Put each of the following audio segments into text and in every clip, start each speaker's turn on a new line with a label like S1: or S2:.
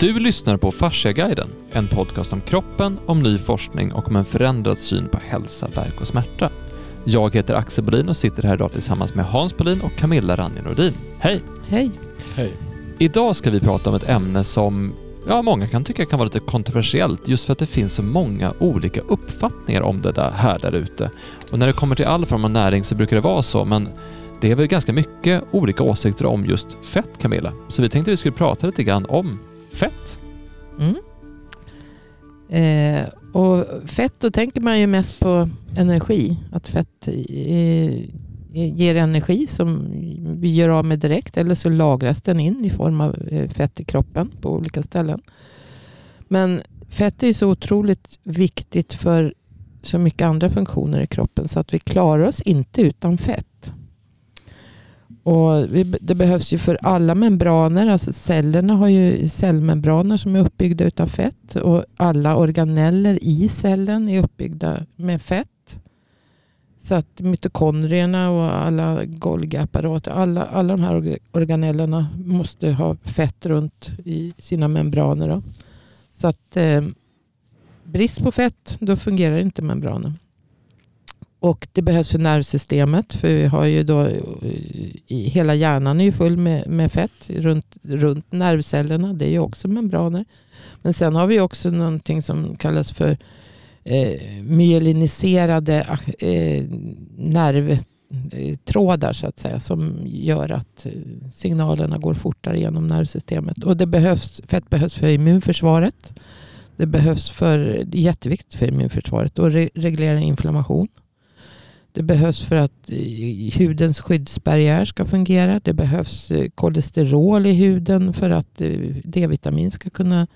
S1: Du lyssnar på Fasciaguiden, en podcast om kroppen, om ny forskning och om en förändrad syn på hälsa, verk och smärta. Jag heter Axel Bolin och sitter här idag tillsammans med Hans Bolin och Camilla Ranje Nordin. Hej!
S2: Hej!
S3: Hej.
S1: Idag ska vi prata om ett ämne som ja, många kan tycka kan vara lite kontroversiellt just för att det finns så många olika uppfattningar om det där här där ute. Och när det kommer till all form av näring så brukar det vara så, men det är väl ganska mycket olika åsikter om just fett, Camilla. Så vi tänkte att vi skulle prata lite grann om fett.
S2: Mm. Eh, och fett, då tänker man ju mest på energi. Att fett eh, ger energi som vi gör av med direkt eller så lagras den in i form av eh, fett i kroppen på olika ställen. Men fett är så otroligt viktigt för så mycket andra funktioner i kroppen så att vi klarar oss inte utan fett. Och det behövs ju för alla membraner. Alltså cellerna har ju cellmembraner som är uppbyggda utav fett. Och alla organeller i cellen är uppbyggda med fett. Så att mitokondrierna och alla Golgi-apparater, alla, alla de här organellerna måste ha fett runt i sina membraner. Då. Så att eh, brist på fett, då fungerar inte membranen. Och det behövs för nervsystemet. För vi har ju då, hela hjärnan är ju full med, med fett runt, runt nervcellerna. Det är ju också membraner. Men sen har vi också någonting som kallas för eh, myeliniserade eh, nervtrådar så att säga. Som gör att eh, signalerna går fortare genom nervsystemet. Och det behövs, fett behövs för immunförsvaret. Det behövs för, det är jätteviktigt för immunförsvaret. Och re, reglera inflammation. Det behövs för att eh, hudens skyddsbarriär ska fungera. Det behövs eh, kolesterol i huden för att eh, D-vitamin ska kunna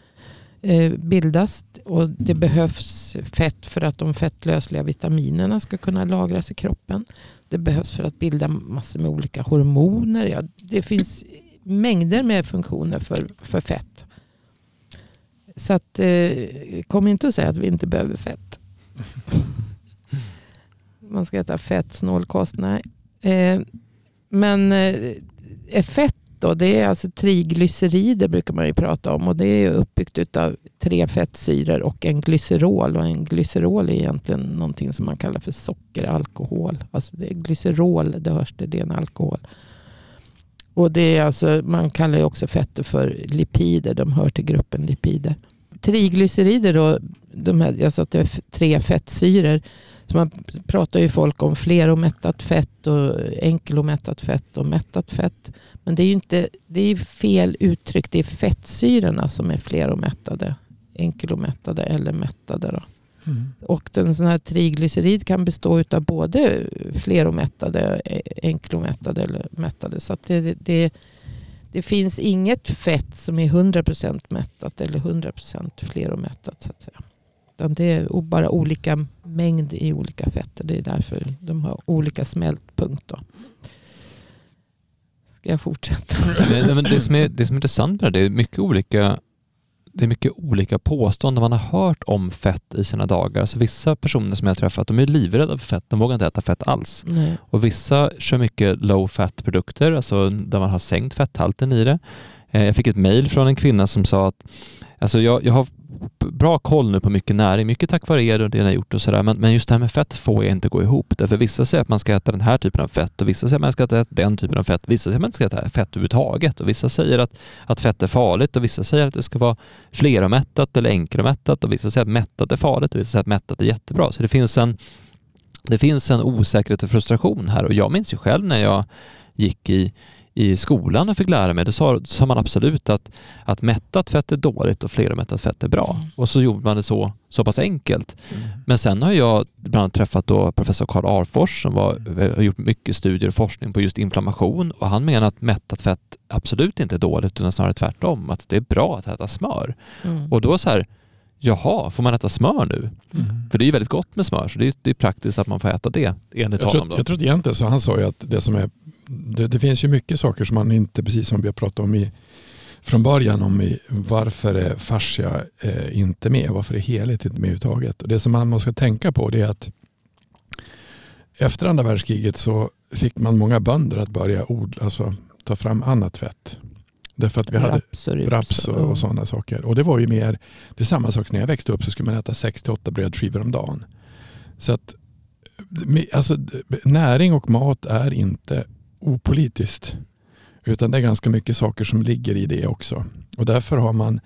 S2: bildas. Och det behövs fett för att de fettlösliga vitaminerna ska kunna lagras i kroppen. Det behövs för att bilda massor med olika hormoner. Ja, det finns mängder med funktioner för, för fett. Så att, kom inte och säg att vi inte behöver fett. man ska äta fett, snålkost. Nej. Eh, men eh, fett då, det är alltså triglycerider brukar man ju prata om. Och det är uppbyggt av tre fettsyror och en glycerol. Och en glycerol är egentligen någonting som man kallar för sockeralkohol. Alltså det är glycerol, det hörs det, det är en alkohol. Och det är alltså, man kallar ju också fetter för lipider. De hör till gruppen lipider. Triglycerider då, de här, jag sa att det är tre fettsyror. Så man pratar ju folk om fleromättat fett och enkelomättat fett och mättat fett. Men det är ju inte, det är fel uttryck. Det är fettsyrorna som är fleromättade, enkelomättade eller mättade. Då. Mm. Och den sån här triglycerid kan bestå av både fleromättade, enkelomättade eller mättade. Så det, det, det finns inget fett som är 100% mättat eller 100% fleromättat. Så att säga. Utan det är bara olika mängd i olika fetter. Det är därför de har olika smältpunkt. Då. Ska jag fortsätta?
S1: Nej, men det, som är, det som är intressant med det, det är mycket olika det är mycket olika påståenden man har hört om fett i sina dagar. Alltså vissa personer som jag träffat, de är livrädda för fett. De vågar inte äta fett alls.
S2: Nej.
S1: Och vissa kör mycket low fat produkter, alltså där man har sänkt fetthalten i det. Eh, jag fick ett mejl från en kvinna som sa att alltså jag, jag har bra koll nu på mycket näring, mycket tack vare er och det ni har gjort och sådär. Men, men just det här med fett får jag inte gå ihop. Därför vissa säger att man ska äta den här typen av fett och vissa säger att man ska äta den typen av fett. Vissa säger att man inte ska äta fett överhuvudtaget och vissa säger att, att fett är farligt och vissa säger att det ska vara fleromättat eller enkelomättat och vissa säger att mättat är farligt och vissa säger att mättat är jättebra. Så det finns en, det finns en osäkerhet och frustration här och jag minns ju själv när jag gick i i skolan och fick lära mig, då sa, sa man absolut att, att mättat fett är dåligt och fleromättat fett är bra. Mm. Och så gjorde man det så, så pass enkelt. Mm. Men sen har jag bland annat träffat då professor Karl Arfors som var, mm. har gjort mycket studier och forskning på just inflammation och han menar att mättat fett absolut inte är dåligt utan snarare tvärtom, att det är bra att äta smör. Mm. Och då så här, Jaha, får man äta smör nu? Mm. För det är ju väldigt gott med smör, så det är, det är praktiskt att man får äta det enligt
S3: jag
S1: honom.
S3: Tror, jag tror att egentligen så han sa ju att det som är det, det, finns ju mycket saker som man inte, precis som vi har pratat om i, från början, om i, varför är fascia eh, inte med? Varför är helhet inte med överhuvudtaget? Och det som man måste tänka på det är att efter andra världskriget så fick man många bönder att börja odla, alltså ta fram annat fett. Därför att vi hade
S2: raps och,
S3: raps och, och sådana saker. Och det var ju mer, det är samma sak när jag växte upp så skulle man äta 6-8 brödskivor om dagen. Så att alltså, näring och mat är inte opolitiskt. Utan det är ganska mycket saker som ligger i det också. Och därför har man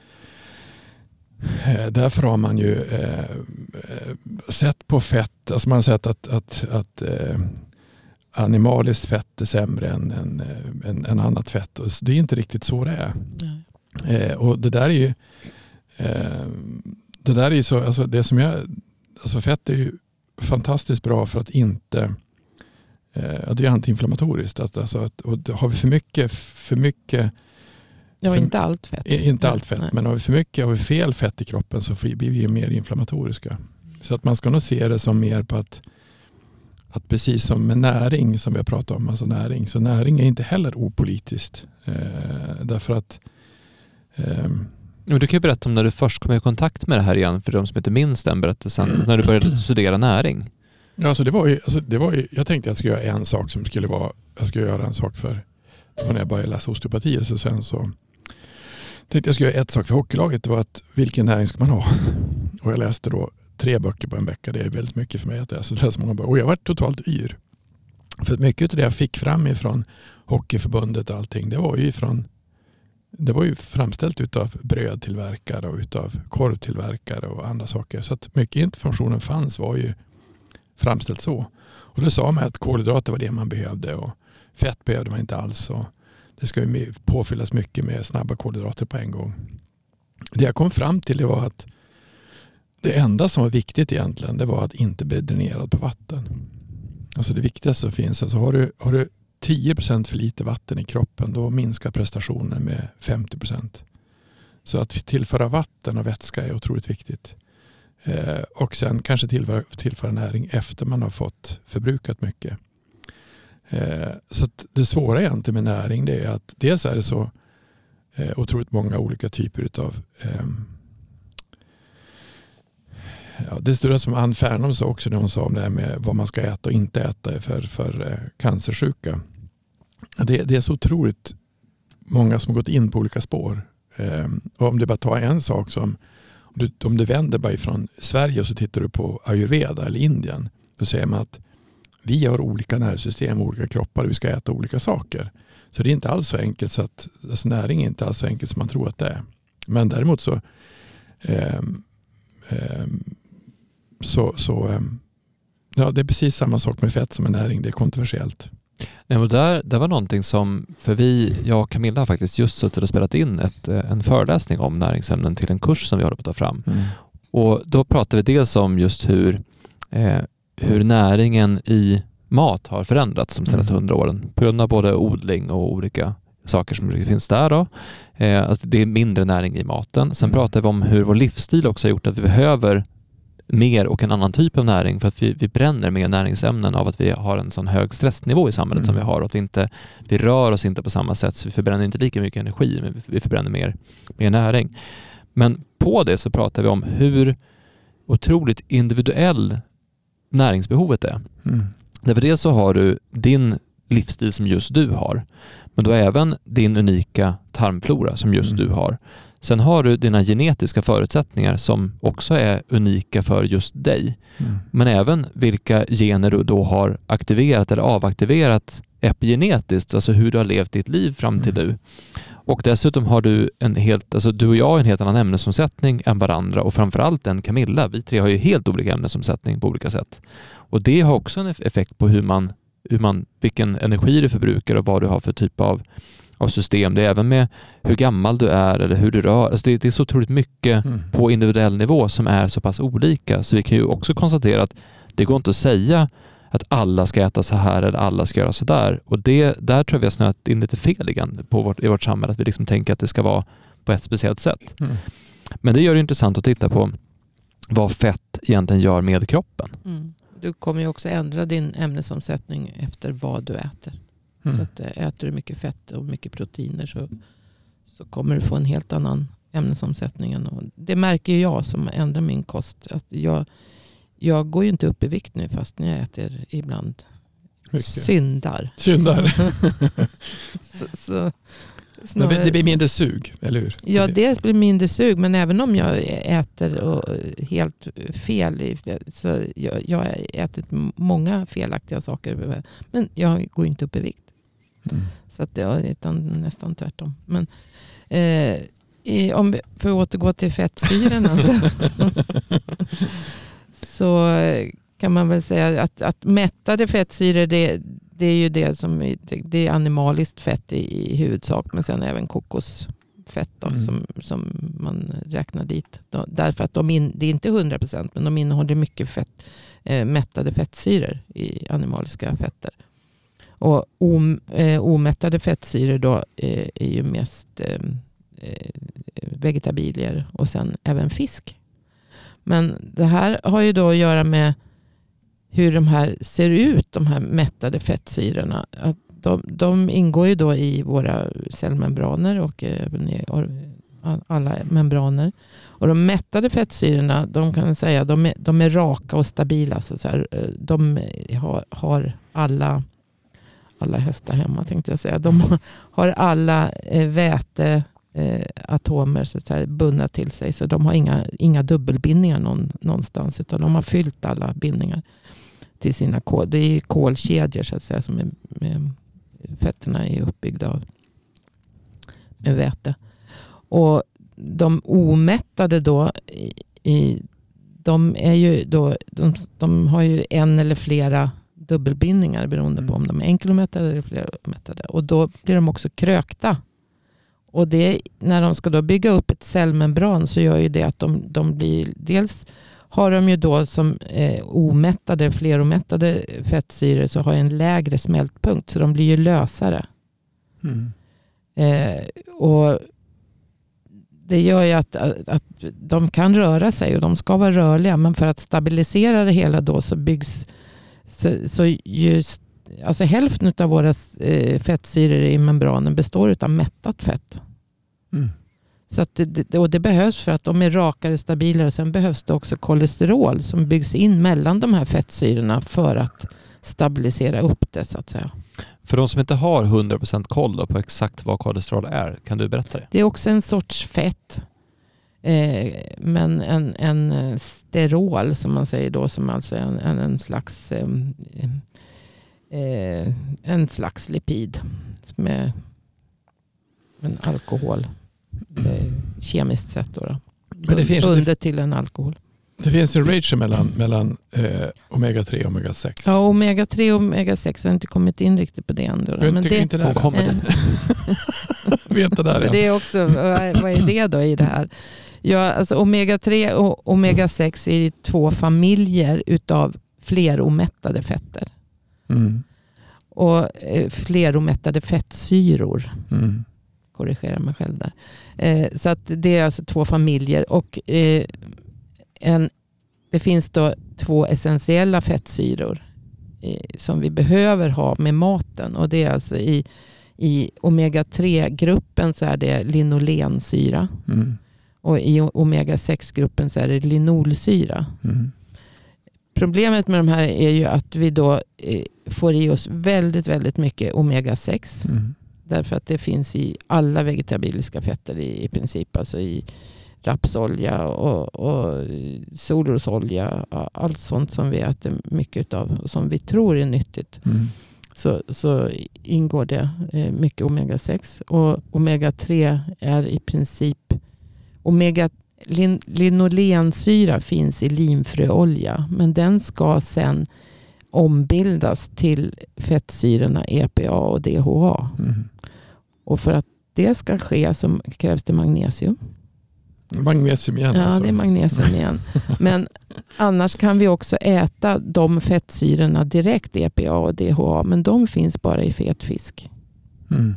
S3: eh, Därför har man ju eh, eh, sett på fett, alltså man har sett att, att, att eh, animaliskt fett är sämre än, än, än, än annat fett. Och det är inte riktigt så det är. Eh, och det där är ju eh, det där är ju så, alltså det som jag, alltså fett är ju fantastiskt bra för att inte eh, det är antiinflammatoriskt. Att, alltså, att, och har vi för mycket, för mycket
S2: Ja, inte allt fett.
S3: Inte allt fett, Nej. men har vi för mycket, har vi fel fett i kroppen så blir vi mer inflammatoriska. Så att man ska nog se det som mer på att, att precis som med näring som vi har pratat om, alltså näring, så näring är inte heller opolitiskt. Eh, därför att eh,
S1: du kan ju berätta om när du först kom i kontakt med det här igen, för de som inte minns den berättelsen, när du började studera näring.
S3: Ja, alltså det var ju, alltså det var ju, jag tänkte att jag skulle göra en sak som skulle vara, jag skulle göra en sak för, när jag började läsa osteopati, så sen så tänkte jag skulle göra ett sak för hockeylaget, det var att vilken näring ska man ha? Och jag läste då tre böcker på en vecka, det är väldigt mycket för mig att läsa, läsa många böcker. Och jag var totalt yr. För mycket av det jag fick fram ifrån Hockeyförbundet och allting, det var ju ifrån det var ju framställt utav brödtillverkare och utav korvtillverkare och andra saker. Så att mycket informationen fanns var ju framställt så. Och då sa man att kolhydrater var det man behövde och fett behövde man inte alls. Och det ska ju påfyllas mycket med snabba kolhydrater på en gång. Det jag kom fram till det var att det enda som var viktigt egentligen det var att inte bli dränerad på vatten. Alltså det viktigaste som finns. Alltså har, du, har du 10% för lite vatten i kroppen då minskar prestationen med 50% Så att tillföra vatten och vätska är otroligt viktigt. Eh, och sen kanske tillföra, tillföra näring efter man har fått förbrukat mycket. Eh, så det svåra egentligen med näring det är att dels är det så eh, otroligt många olika typer av eh, Ja, det stora som Ann Fernholm sa också när hon sa om det här med vad man ska äta och inte äta för, för eh, cancersjuka. Det, det, är så otroligt många som gått in på olika spår. Ehm, och om du bara tar en sak som du, om du vänder bara ifrån Sverige och så tittar du på ayurveda eller Indien. Då säger man att vi har olika nervsystem och olika kroppar och vi ska äta olika saker. Så det är inte alls så enkelt så att alltså näring är inte alls så enkelt som man tror att det är. Men däremot så eh, eh, så, så eh, ja, det är precis samma sak med fett som med näring. Det är kontroversiellt.
S1: Nej, men där, det var någonting som, för vi, jag och Camilla har faktiskt just suttit och spelat in ett, eh, en föreläsning om näringsämnen till en kurs som vi håller på att ta fram. Mm. Och då pratar vi dels om just hur, eh, hur näringen i mat har förändrats de senaste mm. hundra åren på grund av både odling och olika saker som finns där. Då. Eh, alltså det är mindre näring i maten. Sen mm. pratar vi om hur vår livsstil också har gjort att vi behöver mer och en annan typ av näring för att vi, vi bränner mer näringsämnen av att vi har en sån hög stressnivå i samhället mm. som vi har och att vi inte vi rör oss inte på samma sätt så vi förbränner inte lika mycket energi men vi, vi förbränner mer, mer näring. Men på det så pratar vi om hur otroligt individuell näringsbehovet är. Mm. Därför det så har du din livsstil som just du har men du har även din unika tarmflora som just mm. du har. Sen har du dina genetiska förutsättningar som också är unika för just dig. Mm. Men även vilka gener du då har aktiverat eller avaktiverat epigenetiskt, alltså hur du har levt ditt liv fram till mm. nu. Och dessutom har du en helt, alltså du och jag har en helt annan ämnesomsättning än varandra och framförallt än Camilla. Vi tre har ju helt olika ämnesomsättning på olika sätt. Och det har också en effekt på hur man, hur man, vilken energi du förbrukar och vad du har för typ av av system. Det är även med hur gammal du är eller hur du rör alltså det, det är så otroligt mycket mm. på individuell nivå som är så pass olika. Så vi kan ju också konstatera att det går inte att säga att alla ska äta så här eller alla ska göra så där. Och det, där tror jag vi har snöat in lite fel igen på vårt, i vårt samhälle, att vi liksom tänker att det ska vara på ett speciellt sätt. Mm. Men det gör det intressant att titta på vad fett egentligen gör med kroppen. Mm.
S2: Du kommer ju också ändra din ämnesomsättning efter vad du äter. Mm. Så att eh, äter du mycket fett och mycket proteiner så, så kommer du få en helt annan ämnesomsättning. Och det märker jag som ändrar min kost. Att jag, jag går ju inte upp i vikt nu fast när jag äter ibland. Mycket. Syndar.
S3: Syndar.
S2: så, så,
S3: Men det blir mindre sug, eller hur?
S2: Ja, dels blir mindre sug, men även om jag äter och helt fel. Så jag, jag har ätit många felaktiga saker, men jag går inte upp i vikt. Mm. Så att, ja, utan nästan tvärtom. Men, eh, i, om vi, att återgå till fettsyrorna. så, så kan man väl säga att, att mättade fettsyror det, det är ju det som det är animaliskt fett i, i huvudsak. Men sen även kokosfett då, mm. som, som man räknar dit. Då, därför att de in, det är inte 100% men de innehåller mycket fett, eh, mättade fettsyror i animaliska fetter. Och om, eh, omättade fettsyror då eh, är ju mest eh, eh, vegetabilier och sen även fisk. Men det här har ju då att göra med hur de här ser ut, de här mättade fettsyrorna. Att de, de ingår ju då i våra cellmembraner och eh, även i alla membraner. Och de mättade fettsyrorna, de kan säga, de är, de är raka och stabila. Så här, de har, har alla, alla hästar hemma tänkte jag säga. De har alla eh, väteatomer eh, så att säga, bundna till sig. Så de har inga, inga dubbelbindningar någon, någonstans. Utan de har fyllt alla bindningar till sina kol. Det är kolkedjor så att säga som är, med, fetterna är uppbyggda av med väte. Och de omättade då, i, de, är ju då, de, de har ju en eller flera dubbelbindningar beroende på mm. om de är enkelomättade eller fleromättade. Och då blir de också krökta. Och det, när de ska då bygga upp ett cellmembran så gör ju det att de, de blir dels har de ju då som eh, omättade, fleromättade fettsyror så har en lägre smältpunkt. Så de blir ju lösare. Mm. Eh, och Det gör ju att, att, att, de kan röra sig och de ska vara rörliga. Men för att stabilisera det hela då så byggs så, så just, alltså hälften av våra eh, fettsyror i membranen består av mättat fett. Mm. Så att det, och det behövs för att de är rakare, stabilare. Sen behövs det också kolesterol som byggs in mellan de här fettsyrorna för att stabilisera upp det så att säga.
S1: För de som inte har 100% koll på exakt vad kolesterol är, kan du berätta det?
S2: Det är också en sorts fett. Eh, men en, en sterol som man säger då, som alltså är en, en, en slags, eh, eh, en slags lipid med en alkohol eh, kemiskt sett. Då, då. Men det finns, Bundet det, till en alkohol.
S3: Det finns en ratio mellan, mellan eh, omega-3 och omega-6.
S2: Ja, omega-3 och omega-6 har inte kommit in riktigt på det än. Då,
S3: men det, inte det kommer det där
S2: det är också, vad är det då i det här? Ja, alltså omega-3 och omega-6 är två familjer utav fleromättade fetter. Mm. Och eh, fleromättade fettsyror. Mm korrigera mig själv där. Eh, så att det är alltså två familjer. Och eh, en, det finns då två essentiella fettsyror som vi behöver ha med maten. Och det är alltså i, i omega-3-gruppen så är det linolensyra. Mm. Och i omega-6-gruppen så är det linolsyra. Mm. Problemet med de här är ju att vi då eh, får i oss väldigt, väldigt mycket omega-6. Mm. Därför att det finns i alla vegetabiliska fetter i, i princip. Alltså i rapsolja och, och solrosolja. Allt sånt som vi äter mycket av och som vi tror är nyttigt. Mm. Så, så ingår det eh, mycket omega-6. Och omega-3 är i princip omega lin, linolensyra finns i linfröolja. Men den ska sen ombildas till fettsyrorna EPA och DHA. Mm. Och för att det ska ske så krävs det magnesium.
S3: Magnesium igen
S2: Ja, alltså. det är magnesium igen. Men annars kan vi också äta de fettsyrorna direkt, EPA och DHA. Men de finns bara i fet fisk. Mm.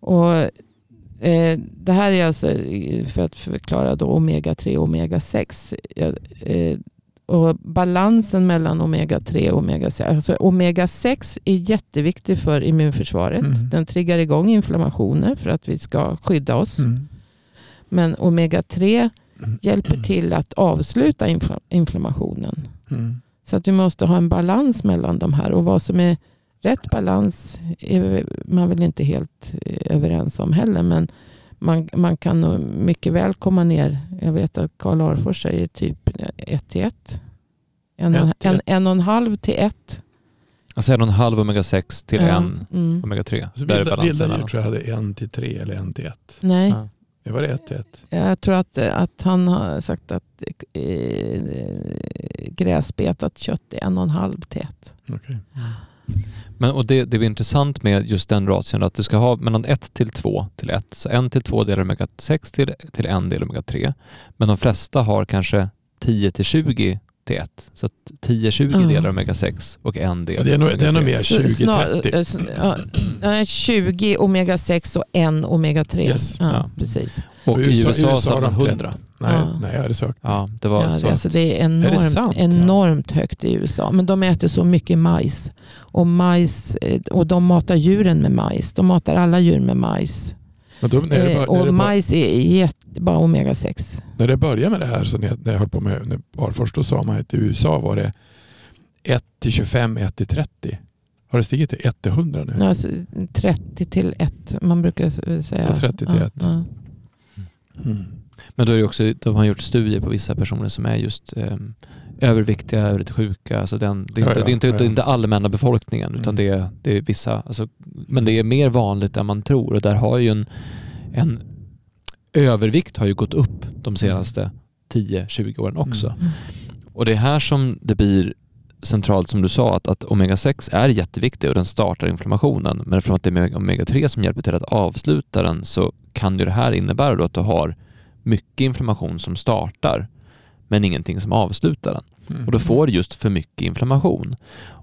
S2: Och eh, Det här är alltså för att förklara då omega-3 och omega-6. Eh, och balansen mellan omega-3 och omega-6. Alltså omega-6 är jätteviktig för immunförsvaret. Mm. Den triggar igång inflammationer för att vi ska skydda oss. Mm. Men omega-3 mm. hjälper till att avsluta infl inflammationen. Mm. Så att vi måste ha en balans mellan de här. Och vad som är rätt balans är man väl inte helt eh, överens om heller. Men man, man kan nog mycket väl komma ner. Jag vet att Karl Arfors säger typ 1 till 1. En, en,
S3: ett.
S2: en och en halv till 1.
S1: Alltså en och en halv omega-6 till en
S2: Mm.
S1: omega-3.
S3: Alltså
S1: Där är
S3: vilda,
S1: balansen. mellan.
S3: tror jag hade en till tre eller en till ett.
S2: Nej,
S1: Ja.
S3: Det var det ett till ett.
S2: jag tror att, att han har sagt att eh, gräsbetat kött är en och en halv till 1.
S3: Okej.
S1: Men, och det, det är intressant med just den ration att du ska ha mellan 1 till 2 till 1. Så 1 till 2 delar omega-6 till, till en del omega-3. Men de flesta har kanske 10 till 20 till 1. Så att 10-20
S2: Ja.
S1: delar omega-6 och en del
S3: Ja, det är nog- det är nog
S1: omega-3.
S3: mer. 20-30.
S2: eh, s- ja, nej, 20 omega-6 och en omega-3.
S3: Yes.
S2: Ja, precis.
S1: Och i USA, så
S3: har de
S1: 100.
S3: Nej,
S2: Ja.
S3: nej, jag hade sökt.
S1: Ja, det var
S2: Ja,
S1: så.
S2: det, alltså det är
S3: det
S2: enormt,
S3: sant?
S2: enormt högt i USA. Men de äter så mycket majs. Och, majs. eh, och de matar djuren med majs. De matar alla djur med majs.
S3: Men då, när, det,
S2: Eh,
S3: när,
S2: och
S3: det, bör-
S2: majs är jätte, bara omega-6.
S3: när det började med det här, så när, när jag höll på med när Arfors, då sa man att i USA var det 1 till 25, 1 till 30. Har det stigit till 1 till 100 nu?
S2: Alltså 30 till 1. Man brukar säga.
S3: Ja, 30 till
S2: ja,
S3: ett.
S2: ja.
S3: Mm.
S1: Men då är det också, de har gjort studier på vissa personer som är just ehm, överviktiga, lite sjuka. Alltså den, det, är
S3: Ja,
S1: inte,
S3: ja,
S1: det är inte,
S3: ja.
S1: det är inte allmänna befolkningen utan
S3: Mm.
S1: det, är, det är vissa. Alltså, men det är mer vanligt än man tror och där har ju en, en övervikt har ju gått upp de senaste 10-20 åren också.
S3: Mm.
S2: Mm.
S1: Och det är här som det blir centralt som du sa att, att omega-6 är jätteviktig och den startar inflammationen. Men eftersom att det är omega-3 som hjälper till att avsluta den så kan ju det här innebära då att du har mycket inflammation som startar men ingenting som avslutar den.
S3: Mm.
S1: Och då får du just för mycket inflammation.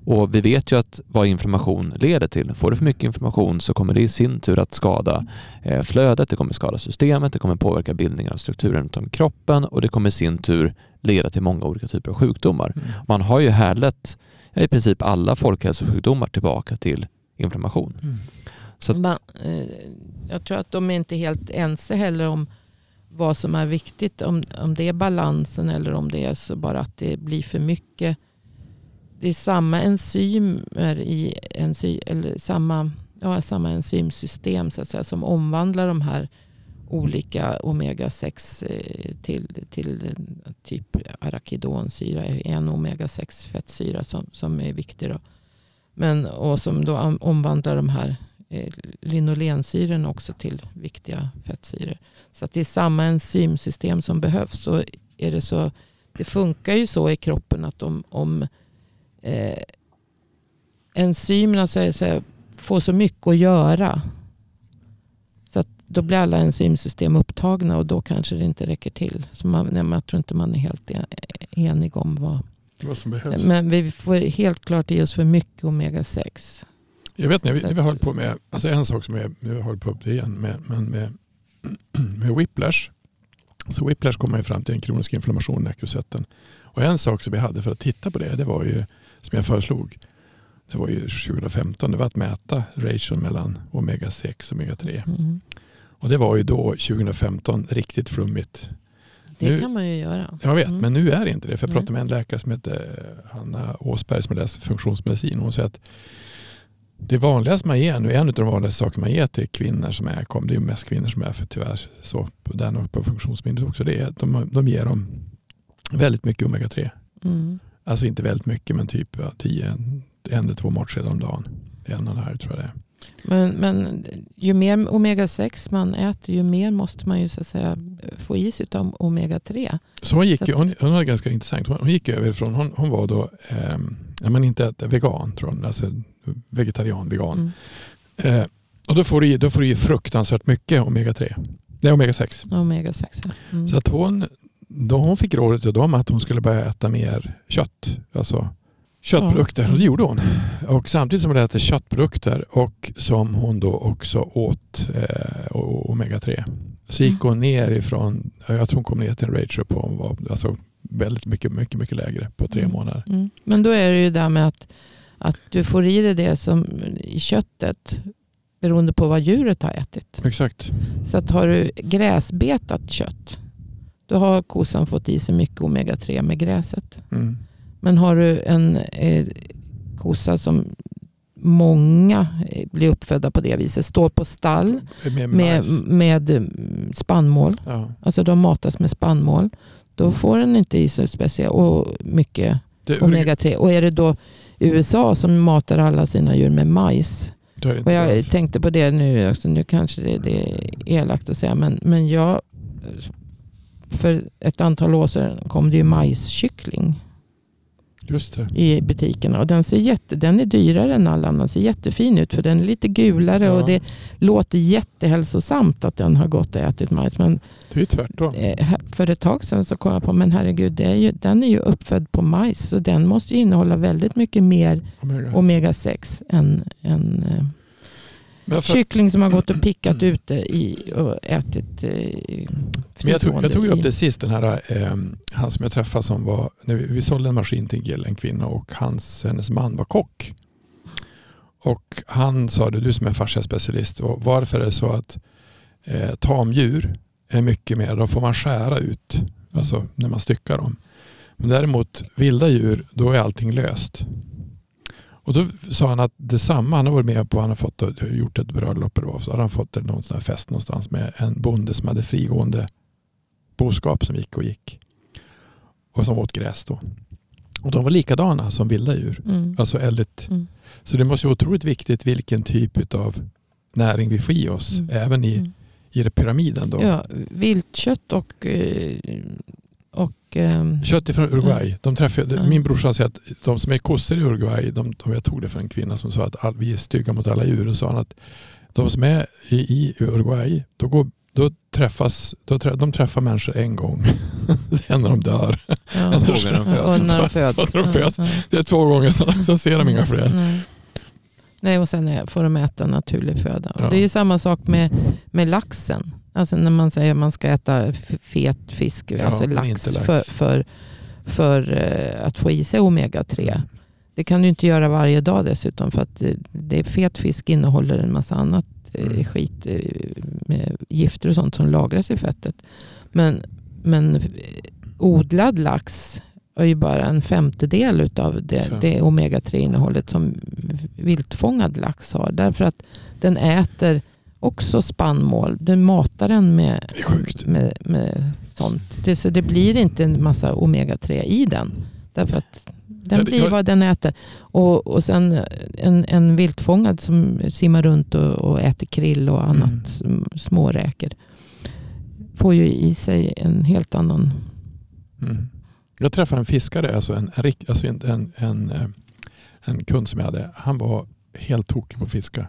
S1: Och vi vet ju att vad inflammation leder till. Får du för mycket inflammation så kommer det i sin tur att skada eh, flödet, det kommer skada systemet, det kommer påverka bildningen av strukturen runt om kroppen och det kommer i sin tur leda till många olika typer av sjukdomar.
S3: Mm.
S1: Man har ju härlett ja, i princip alla folkhälsosjukdomar tillbaka till inflammation.
S3: Mm.
S1: Så att,
S2: Man, eh, jag tror att de är inte helt ense heller om vad som är viktigt. Om, om det är balansen eller om det är så bara att det blir för mycket. Det är samma enzymer i enzy, eller samma, ja, samma enzymsystem så att säga, som omvandlar de här olika omega-6 eh, till, till typ Arakidonsyra. en omega-6 fettsyra som, som är viktig. Då. Men, och som då omvandlar de här eh, linolensyrorna också till viktiga fettsyror. Så att det är samma enzymsystem som behövs. Så är det, så, det funkar ju så i kroppen att om, om eh, enzymerna så så får så mycket att göra. Så att då blir alla enzymsystem upptagna och då kanske det inte räcker till. Så man, jag tror inte man är helt en- enig om vad.
S3: Vad som behövs.
S2: Men vi får helt klart i oss för mycket omega-6.
S3: Jag vet när vi, när vi höll på med, alltså en sak som är, nu har jag hållit på det igen, med, men med, med whiplash. Så whiplash kommer ju fram till en kronisk inflammation i nekrosetten. Och en sak som vi hade för att titta på det, det var ju, som jag föreslog, det var ju 2015, det var att mäta ration mellan omega-6 och omega-3.
S2: Mm.
S3: Och det var ju då 2015 riktigt flummigt.
S2: Det
S3: Nu-
S2: kan man ju göra.
S3: Jag vet,
S2: Mm.
S3: men nu är det inte det. För jag pratade med en läkare som heter Hanna Åsberg som läst funktionsmedicin. Och hon säger att det vanligaste man ger nu, en av de vanligaste saker man ger till kvinnor som är kom, det är ju mest kvinnor som är för tyvärr så på den och på funktionsminnet också, det är att de, de ger dem väldigt mycket omega-3.
S2: Mm.
S3: Alltså inte väldigt mycket men typ ja, 10, en, en eller två matskedar om dagen. En och en halv tror jag det är.
S2: Men, men ju mer omega-6 man äter, ju mer måste man ju så att säga få i sig av omega-3.
S3: Så hon gick,
S2: Så att-
S3: hon, hon var ganska intressant. Hon, hon gick över från, hon, hon var då, eh, ja, men inte vegan tror hon, alltså vegetarian, vegan.
S2: Mm.
S3: Eh, och då får, du, då får du fruktansvärt mycket omega-3. Det är omega-6.
S2: Omega-6. ja. Mm.
S3: Så att hon, då hon fick rådet av dem att hon skulle börja äta mer kött. Alltså köttprodukter.
S2: Ja.
S3: Och det gjorde hon. Och samtidigt som hon äter köttprodukter och som hon då också åt eh, o- omega-3. Så gick hon ner ifrån, jag tror hon kom ner till en ratio på hon var, alltså väldigt mycket, mycket, mycket lägre på tre
S2: Mm.
S3: månader.
S2: Mm. Men då är det ju där med att, att du får i dig det som i köttet beroende på vad djuret har ätit.
S3: Exakt.
S2: Så att har du gräsbetat kött då har kossan fått i sig mycket omega-3 med gräset.
S3: Mm.
S2: Men har du en eh, kossa som många eh, blir uppfödda på det viset. Står på stall
S3: Med,
S2: med, med mm, spannmål.
S3: Ja.
S2: Alltså de matas med spannmål. Då får den inte i sig speciellt och mycket
S3: Det,
S2: omega-3. Och är det då USA som matar alla sina djur med majs.
S3: det
S2: Och jag
S3: alls.
S2: tänkte på det nu, också, nu kanske det, det är elakt att säga, men, men jag, för ett antal år sedan kom det ju majskyckling
S3: det.
S2: I butikerna. Och den, ser jätte, den är dyrare än alla andra. Den ser jättefin ut för den är lite gulare
S3: Ja.
S2: och det låter jättehälsosamt att den har gått och ätit majs. Men
S3: Det är tvärtom.
S2: eh, för ett tag sedan så kom jag på, men herregud, är ju, den är ju uppfödd på majs. Så den måste ju innehålla väldigt mycket mer
S3: Omega.
S2: omega-6 än, än eh,
S3: för,
S2: kyckling som har gått och pickat ute i och ätit eh,
S3: men jag, tog, jag tog upp det sist, den här, eh, han som jag träffade som var, när vi, vi sålde en maskin till en kvinna och hans, hennes man var kock. Och han sa det, du som är fasciaspecialist, varför är det så att eh, tamdjur är mycket mer, då får man skära ut, alltså när man styckar dem. Men däremot vilda djur, då är allting löst. Och då sa han att detsamma, han har varit med på, han har fått, gjort ett bröllop eller vad, så hade han fått någon sån här fest någonstans med en bonde som hade frigående boskap som gick och gick. Och som åt gräs då. Och de var likadana som vilda djur.
S2: Mm.
S3: Alltså eldigt.
S2: Mm.
S3: Så det måste vara otroligt viktigt vilken typ av näring vi får i oss.
S2: Mm.
S3: Även i,
S2: Mm.
S3: i pyramiden då.
S2: Ja, viltkött och, eh, och ehm,
S3: Kött ifrån Uruguay. De träffade,
S2: Mm.
S3: Min brorsa säger att de som är kossor i Uruguay, de, de, jag tog det för en kvinna som sa att all, vi är stygga mot alla djur. Och sa att de som är i, i Uruguay, då, går, då träffas, då trä, de träffar människor en gång. Sen när de dör.
S2: ja,
S1: när de föds.
S2: och när de
S3: Så
S2: föds.
S3: när de föds.
S2: Ja, ja.
S3: Det är två gånger, sen, sen ser de inga fler.
S2: Nej. Nej, och sen är, får de äta naturlig föda.
S3: Ja.
S2: Det är ju samma sak med, med laxen. Alltså när man säger att man ska äta fet fisk,
S3: Ja,
S2: alltså lax,
S3: lax.
S2: för, för, för eh, att få i sig omega-3. Det kan du inte göra varje dag dessutom för att det, det är fet fisk innehåller en massa annat eh,
S3: Mm.
S2: skit, eh, gifter och sånt som lagras i fettet. Men, men eh, odlad lax är ju bara en femtedel
S3: Så.
S2: det, det omega-3 innehållet som viltfångad lax har. Därför att den äter också spannmål. Den matar den med, med, med sånt. Det, så det blir inte en massa omega-3 i den. Därför att den blir vad den äter. Och, och sen en, en viltfångad som simmar runt och, och äter krill och annat mm. småräkor. Får ju i sig en helt annan...
S3: Mm. Jag träffade en fiskare, alltså en, alltså en, en, en, eh, en kund som jag hade. Han var helt tokig på att fiska.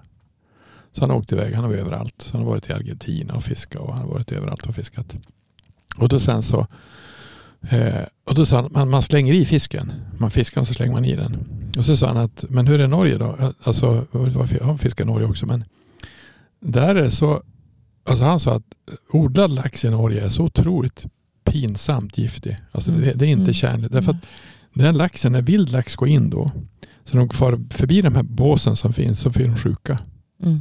S3: Så han åkte iväg, han varit överallt. Så han har varit i Argentina och fiskat och han har varit överallt och fiskat. Och då sen så eh, och då sa han, man, man slänger i fisken. Man fiskar och så slänger man i den. Och så sa han att, men hur är Norge då? Alltså, varför, jag har fiskat i Norge också, men där är det så, alltså han sa att odlad lax i Norge är så otroligt pinsamt giftig. Alltså
S2: Mm.
S3: det, det är inte
S2: Mm.
S3: kärnligt. Därför att den laxen, när vild lax går in då, så de far förbi de här båsen som finns så blir de sjuka.
S2: Mm.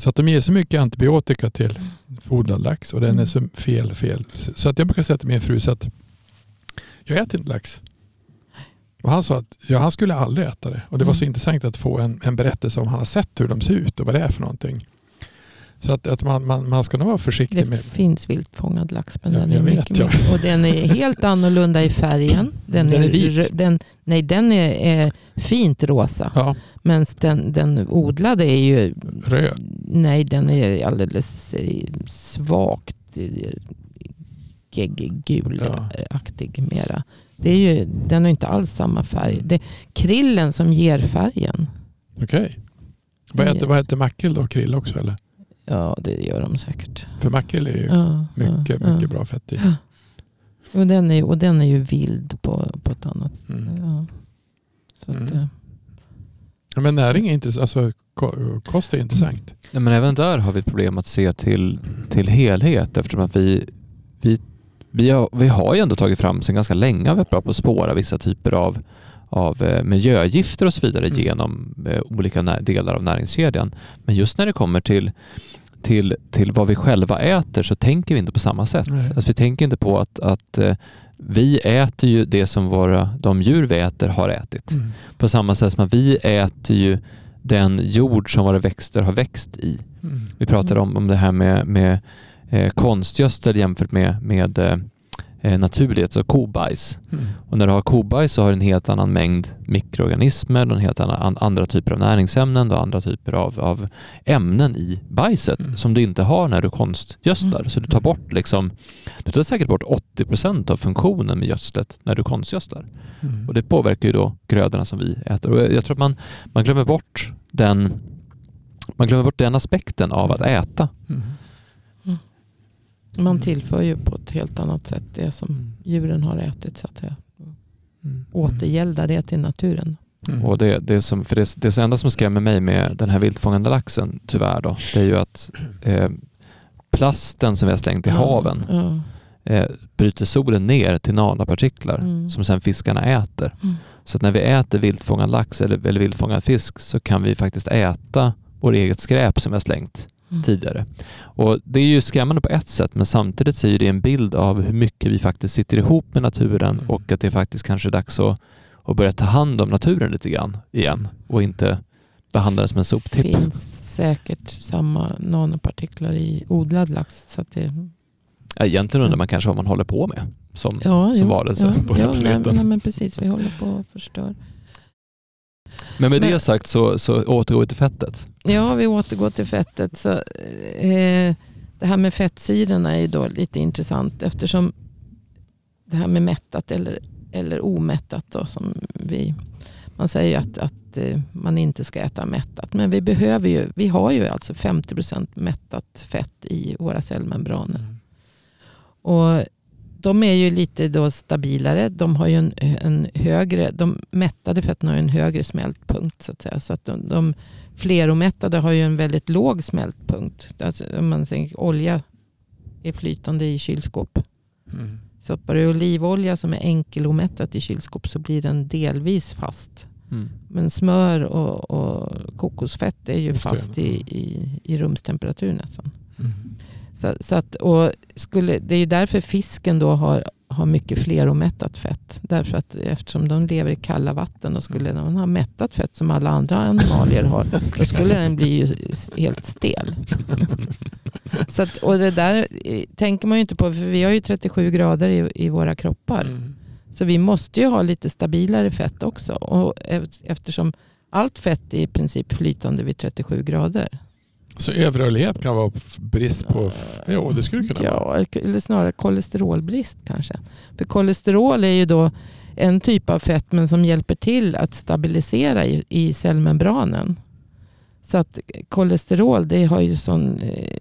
S3: Så att de ger så mycket antibiotika till odlad lax och den
S2: Mm.
S3: är så fel, fel. Så- Så att jag brukar säga till min fru så att jag äter inte lax. Och han sa att ja, han skulle aldrig äta det. Och det var så
S2: Mm.
S3: intressant att få en, en berättelse om han har sett hur de ser ut och vad det är för någonting. Så att, att man, man, man ska nog vara försiktig
S2: Det
S3: med...
S2: finns viltfångad lax men
S3: Ja,
S2: den, är
S3: vet,
S2: mycket,
S3: ja.
S2: mycket, och den är helt annorlunda i färgen. Den,
S3: Den är vit.
S2: rö- Den, nej, den är, är fint rosa.
S3: Ja,
S2: Men den, den odlade är ju...
S3: röd.
S2: Nej, den är alldeles eh, svagt eh, geggigulaktig mera. Det är ju, den har inte alls samma färg. Det är krillen som ger färgen.
S3: Okej. Vad,
S2: Ja.
S3: äter, vad äter makrill då? Krill också eller?
S2: Ja, det gör de säkert.
S3: För makrill är ju
S2: Ja,
S3: mycket,
S2: ja,
S3: mycket
S2: ja.
S3: bra fett i.
S2: Ja. Och den är, och den är ju vild på, på ett annat
S3: Mm.
S2: Ja. Så att,
S3: Mm.
S2: eh,
S3: Ja, men näring är inte, alltså ko- kost är intressant.
S1: Nej, men även där har vi ett problem att se till, till helhet eftersom att vi, vi, vi, har, vi har ju ändå tagit fram sedan ganska länge varit bra på att spåra vissa typer av, av eh, miljögifter och så vidare
S3: Mm.
S1: genom eh, olika delar av näringskedjan. Men just när det kommer till, till, till vad vi själva äter så tänker vi inte på samma sätt.
S3: Nej.
S1: Alltså vi tänker inte på att, att eh, vi äter ju det som våra, de djur vi äter har ätit.
S3: Mm.
S1: På samma sätt som att vi äter ju den jord som våra växter har växt i.
S3: Mm.
S1: Vi pratade om, om det här med, med eh, konstgödsel jämfört med, med eh, naturligt, så kobajs.
S3: Mm.
S1: Och när du har kobajs så har du en helt annan mängd mikroorganismer och en helt annan, an, andra typer av näringsämnen och andra typer av, av ämnen i bajset
S3: Mm.
S1: som du inte har när du konstgödslar.
S2: Mm.
S1: Så du tar bort liksom, du tar säkert bort 80 procent av funktionen med gödslet när du konstgödslar.
S3: Mm.
S1: Och det påverkar ju då grödorna som vi äter. Och jag, jag tror att man, man glömmer bort den man glömmer bort den aspekten av att äta.
S3: Mm.
S2: Man tillför ju på ett helt annat sätt det som djuren har ätit. Så att säga. Återgälda det till naturen.
S3: Mm.
S1: Och det, det, som, för det, det enda som skrämmer mig med den här viltfångande laxen, tyvärr, då, det är ju att eh, plasten som vi har slängt i
S2: Ja,
S1: haven
S2: Ja.
S1: eh, bryter solen ner till nanopartiklar
S2: Mm.
S1: som sen fiskarna äter.
S2: Mm.
S1: Så att när vi äter viltfångad lax eller, eller viltfångad fisk så kan vi faktiskt äta vårt eget skräp som vi har slängt
S2: Mm.
S1: tidigare. Och Det är ju skrämmande på ett sätt men samtidigt så är det en bild av hur mycket vi faktiskt sitter ihop med naturen
S3: Mm.
S1: och att det faktiskt kanske är dags att, att börja ta hand om naturen lite grann igen och inte behandla den som en soptipp.
S2: finns säkert samma nanopartiklar i odlad lax. Så att det,
S1: Ja, Egentligen undrar man kanske vad man håller på med som,
S2: ja,
S1: som
S2: jo,
S1: varelse
S2: ja,
S1: på
S2: ja,
S1: här
S2: nej,
S1: planeten.
S2: nej, men precis, vi håller på att förstöra.
S1: Men med
S2: Men-
S1: det sagt så, så återgår vi till fettet.
S2: Ja, vi återgår till fettet. Så, eh, det här med fettsyrorna är ju då lite intressant eftersom det här med mättat eller, eller omättat då, som vi, man säger att, att eh, man inte ska äta mättat. Men vi behöver ju, vi har ju alltså 50% mättat fett i våra cellmembraner. Och de är ju lite då stabilare. De har ju en, en högre, de mättade fetten har ju en högre smältpunkt. Så att säga. Så att de, de fleromättade har ju en väldigt låg smältpunkt. Alltså, om man tänker olja är flytande i kylskåp.
S3: Mm.
S2: Stoppar du olivolja som är enkelomättat i kylskåp så blir den delvis fast.
S1: Mm.
S2: Men smör och, och kokosfett är ju
S3: Just
S2: fast i, i, i rumstemperatur nästan.
S3: Mm.
S2: Så, så att, och skulle, det är ju därför fisken då har, har mycket fleromättat fett. Därför att eftersom de lever i kalla vatten och skulle den ha mättat fett som alla andra animalier har. Då skulle den bli ju helt stel. Så att, och det där eh, tänker man ju inte på. För vi har ju 37 grader i, i våra kroppar.
S3: Mm.
S2: Så vi måste ju ha lite stabilare fett också. Och eft- eftersom allt fett är i princip flytande vid 37 grader.
S3: Så överrörlighet kan vara brist på... Jo, det skulle kunna vara.
S2: Ja, eller snarare kolesterolbrist kanske. För kolesterol är ju då en typ av fett men som hjälper till att stabilisera i, i cellmembranen. Så att kolesterol det har ju sån eh,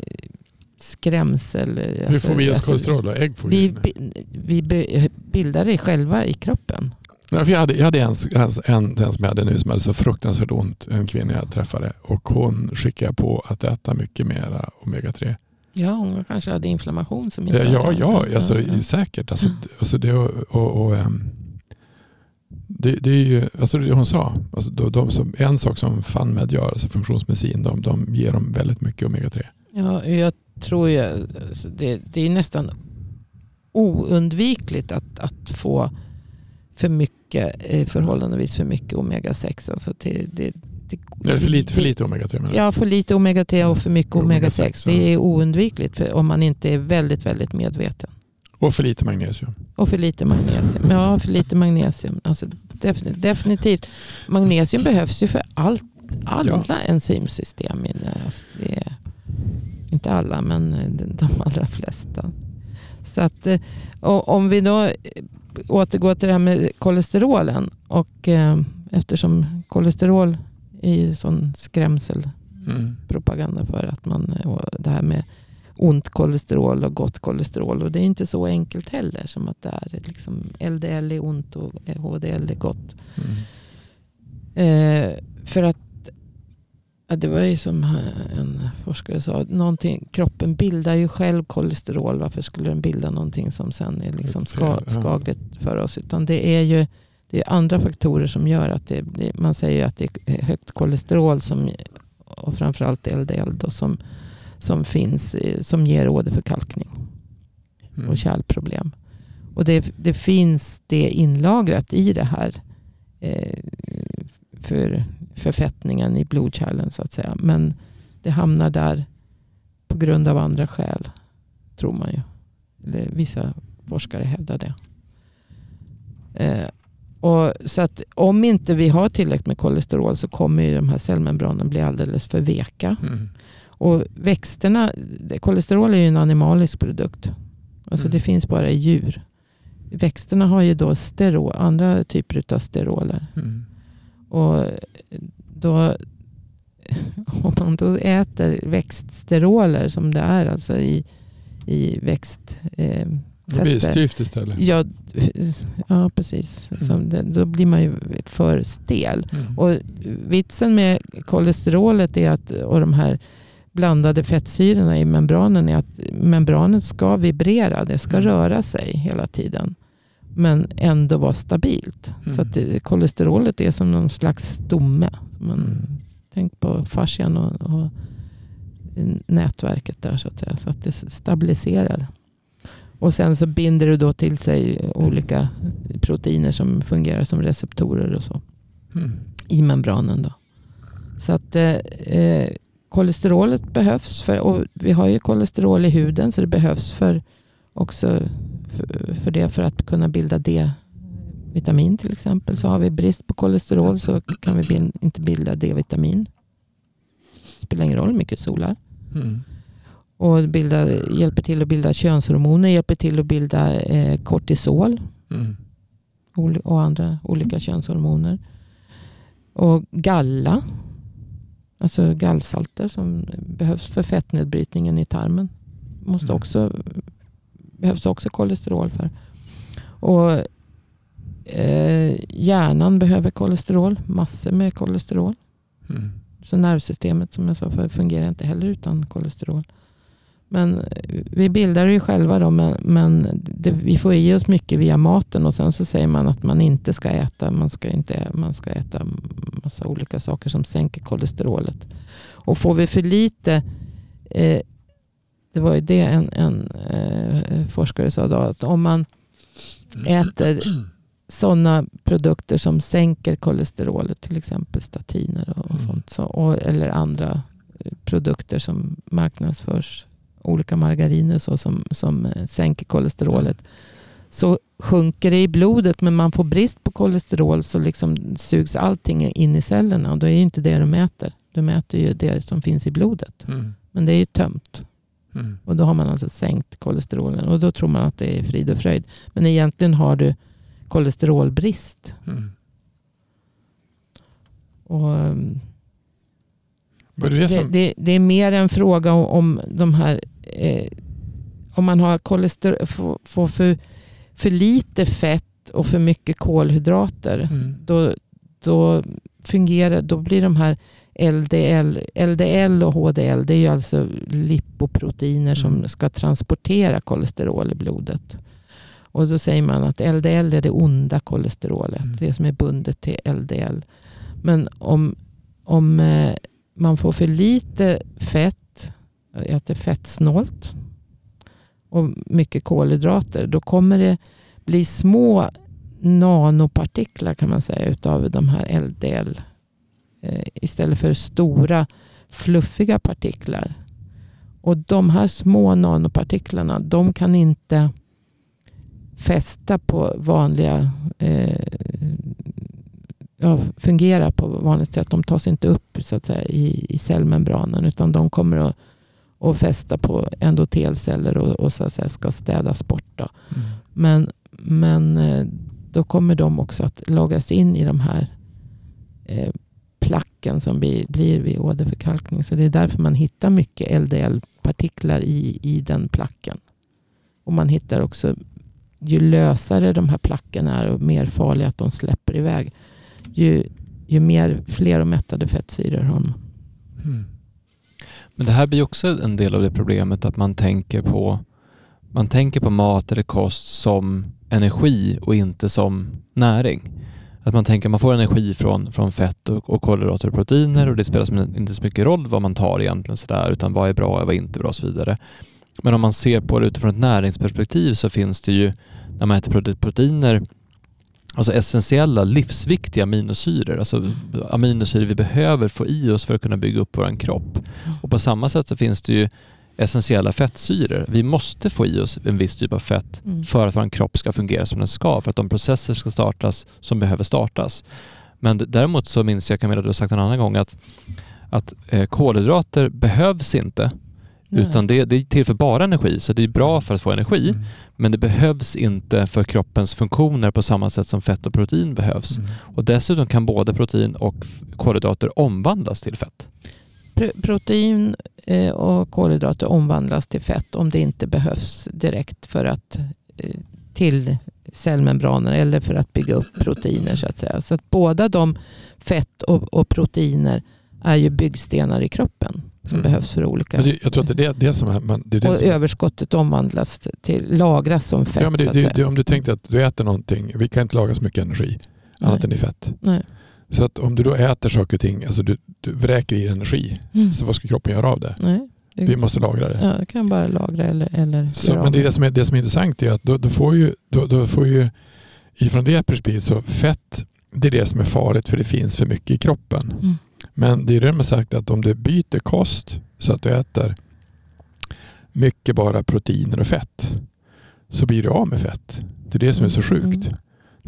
S2: skrämsel.
S3: Hur
S2: alltså-
S3: får vi i oss
S2: alltså,
S3: kolesterol då? Ägg får vi.
S2: Vi, vi bildar det själva i kroppen.
S3: Nej, för jag hade, jag hade en, en, en, som jag hade nu som hade så fruktansvärt ont, en kvinna jag träffade. Och hon skickade på att äta mycket mera omega-3.
S2: Ja, hon kanske hade inflammation som
S3: Ja,
S2: inte
S3: ja,
S2: hade-
S3: ja alltså,
S2: ja.
S3: säkert. Alltså, alltså det, och, och, ehm, det, det är ju alltså det hon sa. Alltså, de, de som, en sak som FunMed gör, alltså funktionsmedicin, de, de ger dem väldigt mycket omega-3.
S2: Ja, jag tror ju alltså det, det är nästan oundvikligt att, att få för mycket, eh, förhållandevis för mycket omega-6. Alltså det, det, det,
S3: är för lite, för lite omega-3 menar jag.
S2: Ja, för lite omega-3 och för mycket
S3: Och
S2: omega-6.
S3: omega-6, ja.
S2: Det är oundvikligt för, om man inte är väldigt, väldigt medveten.
S3: Och för lite magnesium.
S2: Och för lite magnesium. Ja, för lite magnesium. Alltså, defini- definitivt. Magnesium behövs ju för allt, alla enzymsystem. i det. Alltså, är, inte alla, men eh, de allra flesta. Så att, eh, om vi då eh, återgår till det här med kolesterolen. Och eh, eftersom kolesterol är ju sån skrämselpropaganda
S3: Mm.
S2: för att man, och det här med ont kolesterol och gott kolesterol. Och det är inte så enkelt heller som att det är liksom LDL är ont och HDL är gott.
S3: Mm.
S2: Eh, för att ja, det var ju som en forskare sa, någonting, kroppen bildar ju själv kolesterol. Varför skulle den bilda någonting som sen är liksom ska, skadligt för oss? Utan det är ju det är andra faktorer som gör att det blir, man säger ju att det är högt kolesterol som, och framförallt LDL då, som, som finns, som ger åderförkalkning
S3: Mm.
S2: och kärlproblem. Och det, det finns det inlagrat i det här eh, för förfettningen i blodkärlen så att säga. Men det hamnar där på grund av andra skäl, tror man ju. Eller vissa forskare hävdar det. Eh, och så att om inte vi har tillräckligt med kolesterol så kommer ju de här cellmembranen bli alldeles för veka.
S3: Mm.
S2: Och växterna, kolesterol är ju en animalisk produkt. Alltså
S3: Mm.
S2: det finns bara i djur. Växterna har ju då sterol, andra typer av steroler.
S3: Mm.
S2: Och då, om man då äter växtsteroler som det är alltså i, i växt... Eh,
S3: Det blir styvt istället.
S2: Ja, ja, precis.
S3: Mm.
S2: Det, då blir man ju för stel.
S3: Mm.
S2: Och vitsen med kolesterolet är att, och de här blandade fettsyrorna i membranen är att membranet ska vibrera. Det ska
S3: Mm.
S2: röra sig hela tiden. Men ändå vara stabilt.
S3: Mm.
S2: Så att det, kolesterolet är som någon slags stomme. Man,
S3: Mm.
S2: Tänk på fascian och, och nätverket där så att säga. Så att det stabiliserar. Och sen så binder det då till sig olika proteiner som fungerar som receptorer och så
S3: Mm.
S2: i membranen. Då. Så att eh, eh, kolesterolet behövs. För, och vi har ju kolesterol i huden så det behövs för också för, för det för att kunna bilda D-vitamin till exempel. Så har vi brist på kolesterol så kan vi bil, inte bilda D-vitamin. Det spelar ingen roll hur mycket solar.
S3: Mm.
S2: Och bilda, hjälper till att bilda könshormoner, hjälper till att bilda eh, kortisol
S3: Mm.
S2: och andra olika könshormoner. Och galla. Alltså gallsalter som behövs för fettnedbrytningen i tarmen. Måste
S3: Mm.
S2: också, behövs också kolesterol för. Och eh, hjärnan behöver kolesterol. Massor med kolesterol.
S3: Mm.
S2: Så nervsystemet som jag sa för fungerar inte heller utan kolesterol. Men eh, vi bildar det ju själva då. Men, men det, vi får i oss mycket via maten. Och sen så säger man att man inte ska äta. Man ska, inte, man ska äta massa olika saker som sänker kolesterolet. Och får vi för lite. Eh, det var ju det en, en eh, forskare sa då. Att om man äter sådana produkter som sänker kolesterolet, till exempel statiner och, och
S3: Mm.
S2: sånt. Så, och, eller andra produkter som marknadsförs, olika margariner så, som, som eh, sänker kolesterolet. Så sjunker det i blodet men man får brist på kolesterol så liksom sugs allting in i cellerna. Och då är ju inte det de äter. De äter ju det som finns i blodet.
S3: Mm.
S2: Men det är ju tömt.
S3: Mm.
S2: Och då har man alltså sänkt kolesterolen. Och då tror man att det är frid och fröjd. Men egentligen har du kolesterolbrist.
S3: Mm.
S2: Och
S3: Var det det som...
S2: det, det är mer en fråga om, om de här... Eh, om man har kolesterol, får, får för, för lite fett och för mycket kolhydrater.
S3: Mm.
S2: Då, då fungerar, då blir de här LDL, LDL och HDL, det är ju alltså lipoproteiner som
S3: Mm.
S2: ska transportera kolesterol i blodet. Och då säger man att LDL är det onda kolesterolet,
S3: Mm.
S2: det som är bundet till LDL. Men om, om eh, man får för lite fett, äter fettsnålt och mycket kolhydrater, då kommer det bli små nanopartiklar kan man säga utav de här LDL. Eh, istället för stora fluffiga partiklar. Och de här små nanopartiklarna de kan inte fästa på vanliga eh, ja, fungera på vanligt sätt. De tas inte upp så att säga, i, i cellmembranen utan de kommer att, att fästa på endotelceller och, och så att säga, ska städas bort.
S3: Mm.
S2: Men, men eh, då kommer de också att loggas in i de här eh, placken som blir, blir vid åderförkalkning. Så det är därför man hittar mycket LDL-partiklar i, i den placken. Och man hittar också, ju lösare de här plackerna är och mer farliga att de släpper iväg, ju, ju mer fler och mättade fettsyror har man.
S3: Mm.
S1: Men det här blir också en del av det problemet att man tänker på man tänker på mat eller kost som energi och inte som näring. Att man tänker att man får energi från, från fett och, och kolhydrater och proteiner och det spelar inte så mycket roll vad man tar egentligen sådär utan vad är bra och vad är inte bra och så vidare. Men om man ser på det utifrån ett näringsperspektiv så finns det ju, när man äter proteiner, alltså essentiella, livsviktiga aminosyror, alltså aminosyror vi behöver få i oss för att kunna bygga upp vår kropp. Mm. Och på samma sätt så finns det ju essentiella fettsyror. Vi måste få i oss en viss typ av fett mm. för att vår kropp ska fungera som den ska, för att de processer ska startas som behöver startas. Men däremot så minns jag Camilla, du har sagt en annan gång att, att eh, kolhydrater behövs inte Nej. Utan det, det tillför bara energi, så det är bra för att få energi. Mm. Men det behövs inte för kroppens funktioner på samma sätt som fett och protein behövs. Mm. Och dessutom kan både protein och kolhydrater omvandlas till fett.
S2: Protein eh, och kolhydrater omvandlas till fett om det inte behövs direkt för att eh, till cellmembraner eller för att bygga upp proteiner så att säga. Så att båda de fett och, och proteiner är ju byggstenar i kroppen som mm. behövs för olika...
S3: Det, jag tror att det är det, som är... Man, det är det
S2: och
S3: som...
S2: överskottet omvandlas till, lagras som fett. Ja, men
S3: det, om du tänkte att du äter någonting, vi kan inte laga så mycket energi Nej. annat än i fett.
S2: Nej.
S3: Så att om du då äter saker och ting, alltså du, du vräker i energi, mm. så vad ska kroppen göra av det?
S2: Nej.
S3: Vi måste lagra det.
S2: Ja, det kan bara lagra eller, eller
S3: så, Men det, är det, som är, det som är intressant är att då, då får ju, då, då får ju ifrån det perspektivet så fett, det är det som är farligt för det finns för mycket i kroppen. Mm. Men det är det de har sagt att om du byter kost så att du äter mycket bara proteiner och fett så blir du av med fett. Det är det som är så mm. sjukt. Mm.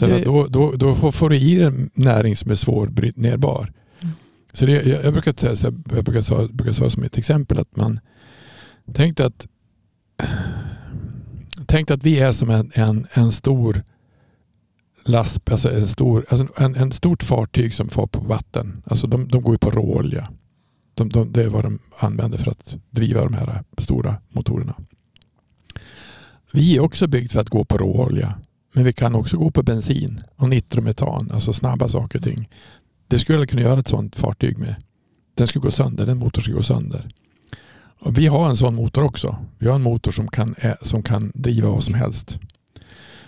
S3: Därför då, då, då får du i dig näring som är svårbrytnerbar. Mm. Så det, jag, jag, brukar, jag, jag brukar, säga, brukar säga som ett exempel att man tänkte att Tänk att vi är som en, en, en stor last, alltså en stor, alltså en, en stort fartyg som far på vatten. Alltså de, de går ju på råolja. De, de, det är vad de använder för att driva de här stora motorerna. Vi är också byggt för att gå på råolja. Men vi kan också gå på bensin och nitrometan, alltså snabba saker och ting. Det skulle kunna göra ett sådant fartyg med. Den skulle gå sönder, den motorn skulle gå sönder. Och vi har en sån motor också. Vi har en motor som kan, som kan driva vad som helst.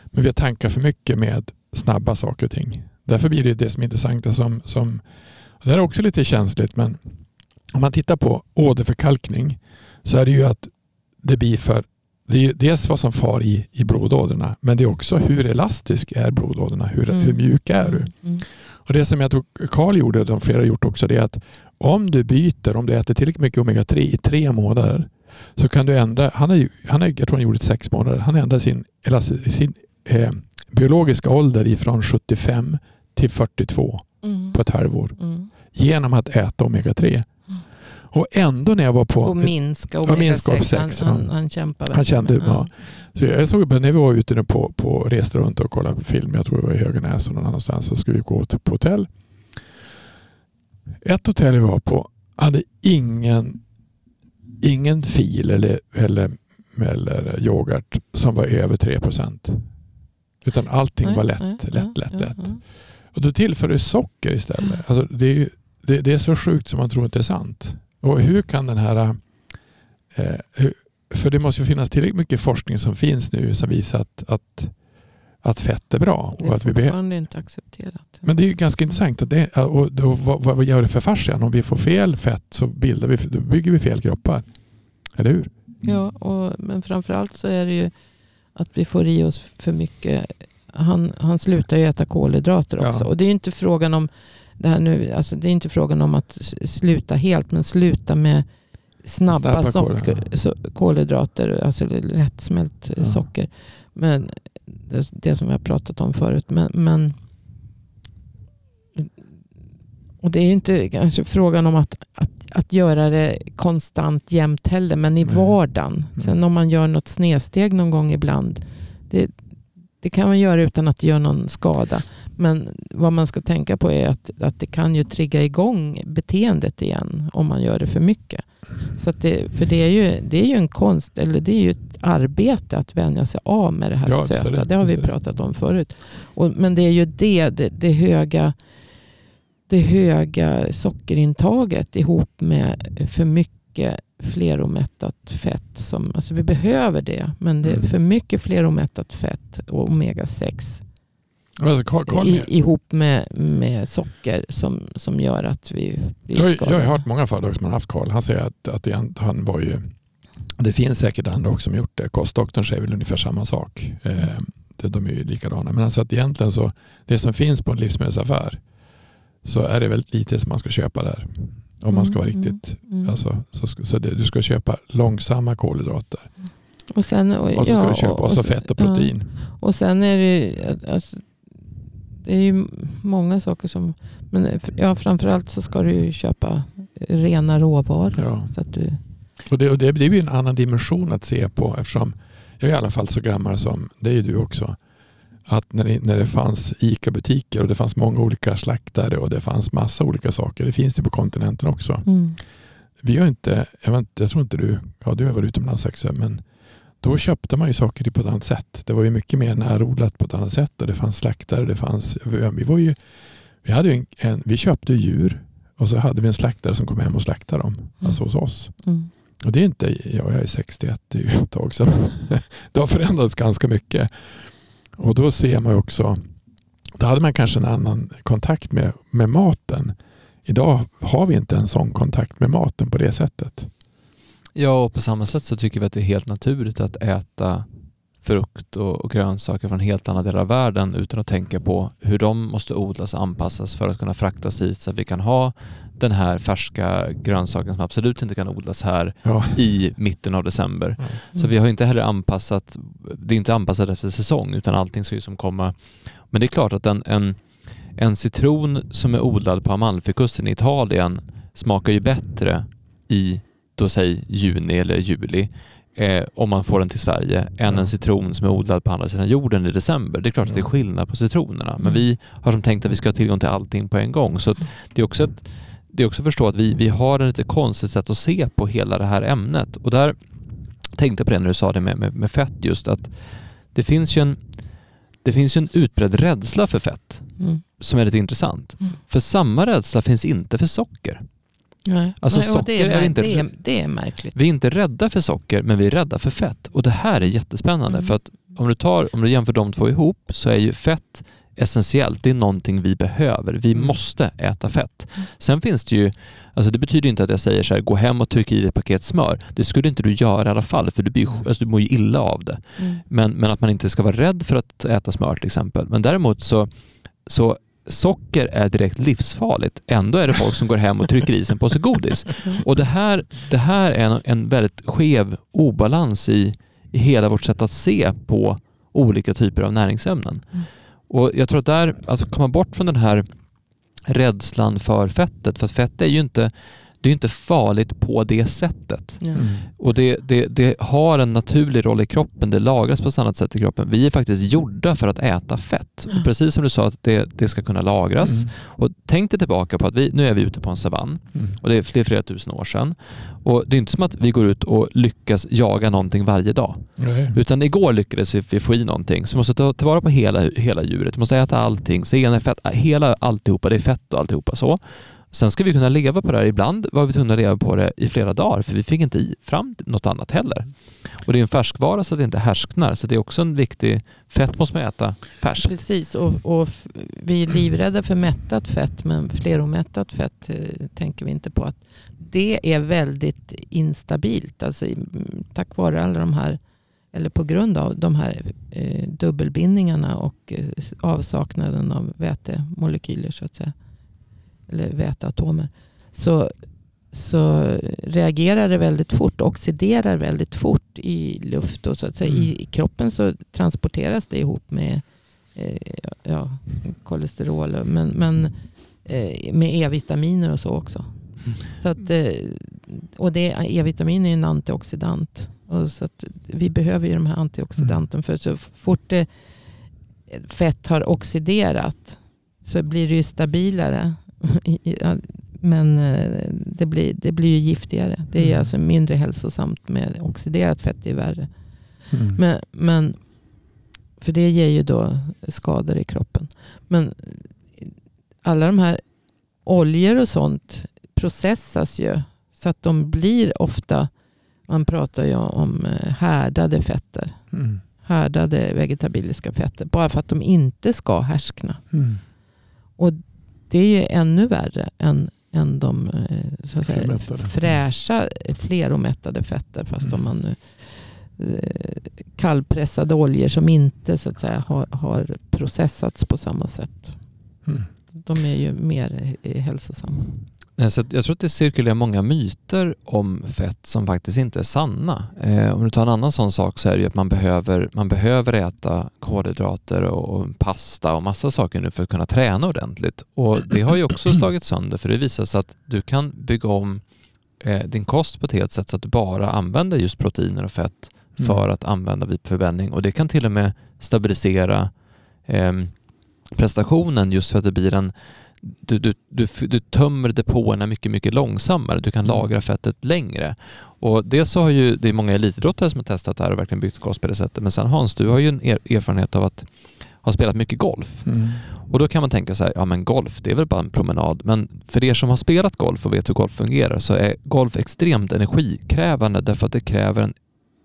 S3: Men vi har tankat för mycket med snabba saker och ting. Därför blir det det som är intressant. Som, som, det här är också lite känsligt men om man tittar på åderförkalkning så är det ju att det blir för det är ju dels vad som far i, i blodådrorna men det är också hur elastisk är blodådrorna? Hur, mm. hur mjuk är du? Mm. mm. Och Det som jag tror Karl gjorde och de flera har gjort också det är att om du byter, om du äter tillräckligt mycket omega-3 i tre månader så kan du ändra, han är, han är, jag tror han gjorde det sex månader, han ändrade sin, sin eh, biologiska ålder ifrån 75 till 42 mm. på ett halvår. Mm. Genom att äta omega-3. Och ändå när jag var på...
S2: Och minska omega-6. Han, han, han kämpade.
S3: Han kände, ja. Så jag såg när vi var ute nu på, på reste runt och kollade på film. Jag tror det var i Höganäs och någon annanstans. Så skulle vi gå till, på hotell. Ett hotell vi var på hade ingen, ingen fil eller, eller, eller yoghurt som var över 3 procent. Utan allting nej, var lätt, nej, lätt, lätt, lätt, lätt. Och då tillför du socker istället. Alltså det, är ju, det, det, är så sjukt som man tror inte är sant. Och hur kan den här... Eh, för det måste ju finnas tillräckligt mycket forskning som finns nu som visar att, att, att fett är bra.
S2: Det är
S3: att
S2: vi inte accepterat.
S3: Men det är ju ganska intressant. Att det, och då, vad, vad gör det för fascian? Om vi får fel fett så bildar vi, då bygger vi fel kroppar. Eller hur?
S2: Ja, och, men framförallt så är det ju att vi får i oss för mycket. Han, han slutar ju äta kolhydrater också. Ja. Och det är inte frågan om det här nu, alltså det är inte frågan om att sluta helt, men sluta med snabba, snabba socker, kolhydrater, alltså lättsmält ja. socker. Men det, det, som vi har pratat om förut. Men, men och det är ju inte kanske frågan om att, att, att göra det konstant jämt heller, men i vardagen. Mm. Sen om man gör något snedsteg någon gång ibland, det, det kan man göra utan att det gör någon skada. Men vad man ska tänka på är att, att det kan ju trigga igång beteendet igen om man gör det för mycket. Så det, för det är, ju, det är ju en konst, eller det är ju ett arbete att vänja sig av med det här ja, söta. Det, det, har vi pratat om förut. Och, men det är ju det, det, det höga det höga sockerintaget ihop med för mycket fleromättat fett. Som, alltså vi behöver det, men det är mm. för mycket fleromättat fett och omega-6
S3: alltså,
S2: i, ihop med, med socker som, som gör att vi blir
S3: jag, jag har hört många föredrag som har haft Karl. Han säger att, att det, han var ju Det finns säkert andra också som gjort det. Kostdoktorn säger väl ungefär samma sak. Eh, de är ju likadana. Men alltså att egentligen så, det som finns på en livsmedelsaffär så är det väldigt lite som man ska köpa där. Om man ska vara
S2: Mm,
S3: riktigt,
S2: mm, mm.
S3: alltså, så, så det, du ska köpa långsamma kolhydrater.
S2: och, sen, och,
S3: Och så ska
S2: ja,
S3: du köpa och så
S2: och-
S3: fett och
S2: ja.
S3: protein.
S2: Och sen är det alltså, det är ju många saker som, men ja, framförallt så ska du ju köpa rena råvaror.
S3: Ja.
S2: Så att du,
S3: Och det, och det, det är ju en annan dimension att se på eftersom jag är i alla fall så gammal som, det är ju du också, att när det, när det fanns ICA-butiker och det fanns många olika slaktare och det fanns massa olika saker. Det finns det på kontinenten också.
S2: mm.
S3: Vi har inte, jag, vet, jag tror inte du, ja du har varit utomlands också, men då köpte man ju saker på ett annat sätt. Det var ju mycket mer närodlat på ett annat sätt och det fanns slaktare. Det fanns, vi, var ju, vi, hade en, en, vi köpte djur och så hade vi en slaktare som kom hem och slaktade dem, alltså hos oss.
S2: Mm.
S3: Och det är inte, ja, jag är 61, det är ju ett tag sedan. Det har förändrats ganska mycket. Och då ser man också, då hade man kanske en annan kontakt med, med maten. Idag har vi inte en sån kontakt med maten på det sättet.
S1: Ja, och på samma sätt så tycker vi att det är helt naturligt att äta frukt och, och grönsaker från helt andra delar av världen utan att tänka på hur de måste odlas och anpassas för att kunna fraktas hit så att vi kan ha den här färska grönsaken som absolut inte kan odlas här
S3: Ja.
S1: i mitten av december. Så vi har inte heller anpassat, det är inte anpassat efter säsong utan allting ska ju som komma. Men det är klart att en, en, en citron som är odlad på Amalfikusten i Italien smakar ju bättre i, då säg juni eller juli, eh, om man får den till Sverige, än
S3: Ja.
S1: en citron som är odlad på andra sidan jorden i december. Det är klart att det är skillnad på citronerna, men
S2: Mm.
S1: vi har som tänkt att vi ska ha tillgång till allting på en gång. Så det är också ett det är också att förstå att vi, vi har ett lite konstigt sätt att se på hela det här ämnet. Och där tänkte jag på det när du sa det med, med, med fett just att det finns ju en det finns ju en utbredd rädsla för fett
S2: Mm.
S1: som är lite intressant.
S2: Mm.
S1: För samma rädsla finns inte för socker.
S2: Nej.
S1: Alltså
S2: Nej,
S1: socker
S2: det är,
S1: är inte-
S2: det, är, det är märkligt.
S1: Vi är inte rädda för socker, men vi är rädda för fett. Och det här är jättespännande
S2: Mm.
S1: för att om du, tar, om du jämför de två ihop så är ju fett essentiellt. Det är någonting vi behöver. Vi
S3: Mm.
S1: måste äta fett.
S2: Mm.
S1: Sen finns det ju, alltså det betyder inte att jag säger så här, gå hem och tryck i ett paket smör. Det skulle inte du göra i alla fall, för du, blir,
S3: Mm.
S1: alltså du mår ju illa av det.
S2: Mm.
S1: Men, men att man inte ska vara rädd för att äta smör till exempel. Men däremot så, så socker är direkt livsfarligt. Ändå är det folk som går hem och trycker i sig en påse godis. Och det här, det här är en, en väldigt skev obalans i, i hela vårt sätt att se på olika typer av näringsämnen.
S2: Mm.
S1: Och jag tror att där, alltså komma bort från den här rädslan för fettet, för fett är ju inte, det är inte farligt på det sättet.
S3: Mm.
S1: Och det, det, det har en naturlig roll i kroppen, det lagras på ett annat sätt i kroppen. Vi är faktiskt gjorda för att äta fett. Och precis som du sa, att det, det ska kunna lagras.
S3: Mm.
S1: Och tänk dig tillbaka på att vi, nu är vi ute på en savann
S3: Mm.
S1: och det är, det är flera tusen år sedan. Och det är inte som att vi går ut och lyckas jaga någonting varje dag. Utan igår lyckades vi, vi få i någonting. Så vi måste ta tillvara på hela, hela djuret. Vi måste äta allting. Sena, fett, hela alltihopa. Det är fett och alltihopa så. Sen ska vi kunna leva på det här. Ibland var vi tvungna att leva på det i flera dagar för vi fick inte i fram något annat heller. Och det är en färskvara så att det inte härsknar. Så det är också en viktig... Fett måste man äta färskt.
S2: Precis, och, och vi är livrädda för mättat fett men fleromättat fett eh, tänker vi inte på. att Det är väldigt instabilt. Alltså, tack vare alla de här, eller på grund av de här eh, dubbelbindningarna och eh, avsaknaden av vätemolekyler så att säga. Eller väteatomer. Så, så reagerar det väldigt fort, oxiderar väldigt fort i luft och så att säga.
S3: Mm.
S2: I, I kroppen så transporteras det ihop med eh, ja, kolesterol men, men eh, med E-vitaminer och så också.
S1: Mm.
S2: Så att, eh, och det, E-vitamin är en antioxidant. Och så vi behöver ju de här antioxidanten för så fort det, fett har oxiderat så blir det ju stabilare. Men eh, det blir, det blir ju giftigare. Det är
S3: Mm.
S2: alltså mindre hälsosamt med oxiderat fett. Det är värre.
S3: Mm.
S2: Men, men, för det ger ju då skador i kroppen. Men alla de här oljor och sånt processas ju. Så att de blir ofta, man pratar ju om eh, härdade fetter.
S3: Mm.
S2: Härdade vegetabiliska fetter. Bara för att de inte ska härskna.
S3: Mm.
S2: Och det är ju ännu värre än än de eh, så säga, fräscha fleromättade fetter. Fast
S3: Mm.
S2: om man nu eh, kallpressade oljor som inte så att säga har, har processats på samma sätt.
S3: Mm.
S2: De är ju mer eh, hälsosamma.
S1: Eh, Så jag tror att det cirkulerar många myter om fett som faktiskt inte är sanna. Eh, om du tar en annan sån sak så är det ju att man behöver, man behöver äta kolhydrater och, och pasta och massa saker nu för att kunna träna ordentligt. Och det har ju också slagit sönder för det visar sig att du kan bygga om eh, din kost på ett helt sätt så att du bara använder just proteiner och fett
S3: Mm.
S1: för att använda vid förbränning och det kan till och med stabilisera ehm, prestationen just för att det blir en du, du, du, du tömmer depåerna mycket, mycket långsammare. Du kan
S3: Mm.
S1: lagra fettet längre. Och det så har ju, det är många elitidrottare som har testat det här och verkligen byggt kost på det sättet. Men sen Hans, du har ju en er, erfarenhet av att ha spelat mycket golf.
S3: Mm.
S1: Och då kan man tänka så här, ja men golf, det är väl bara en promenad. Men för er som har spelat golf och vet hur golf fungerar så är golf extremt energikrävande därför att det kräver en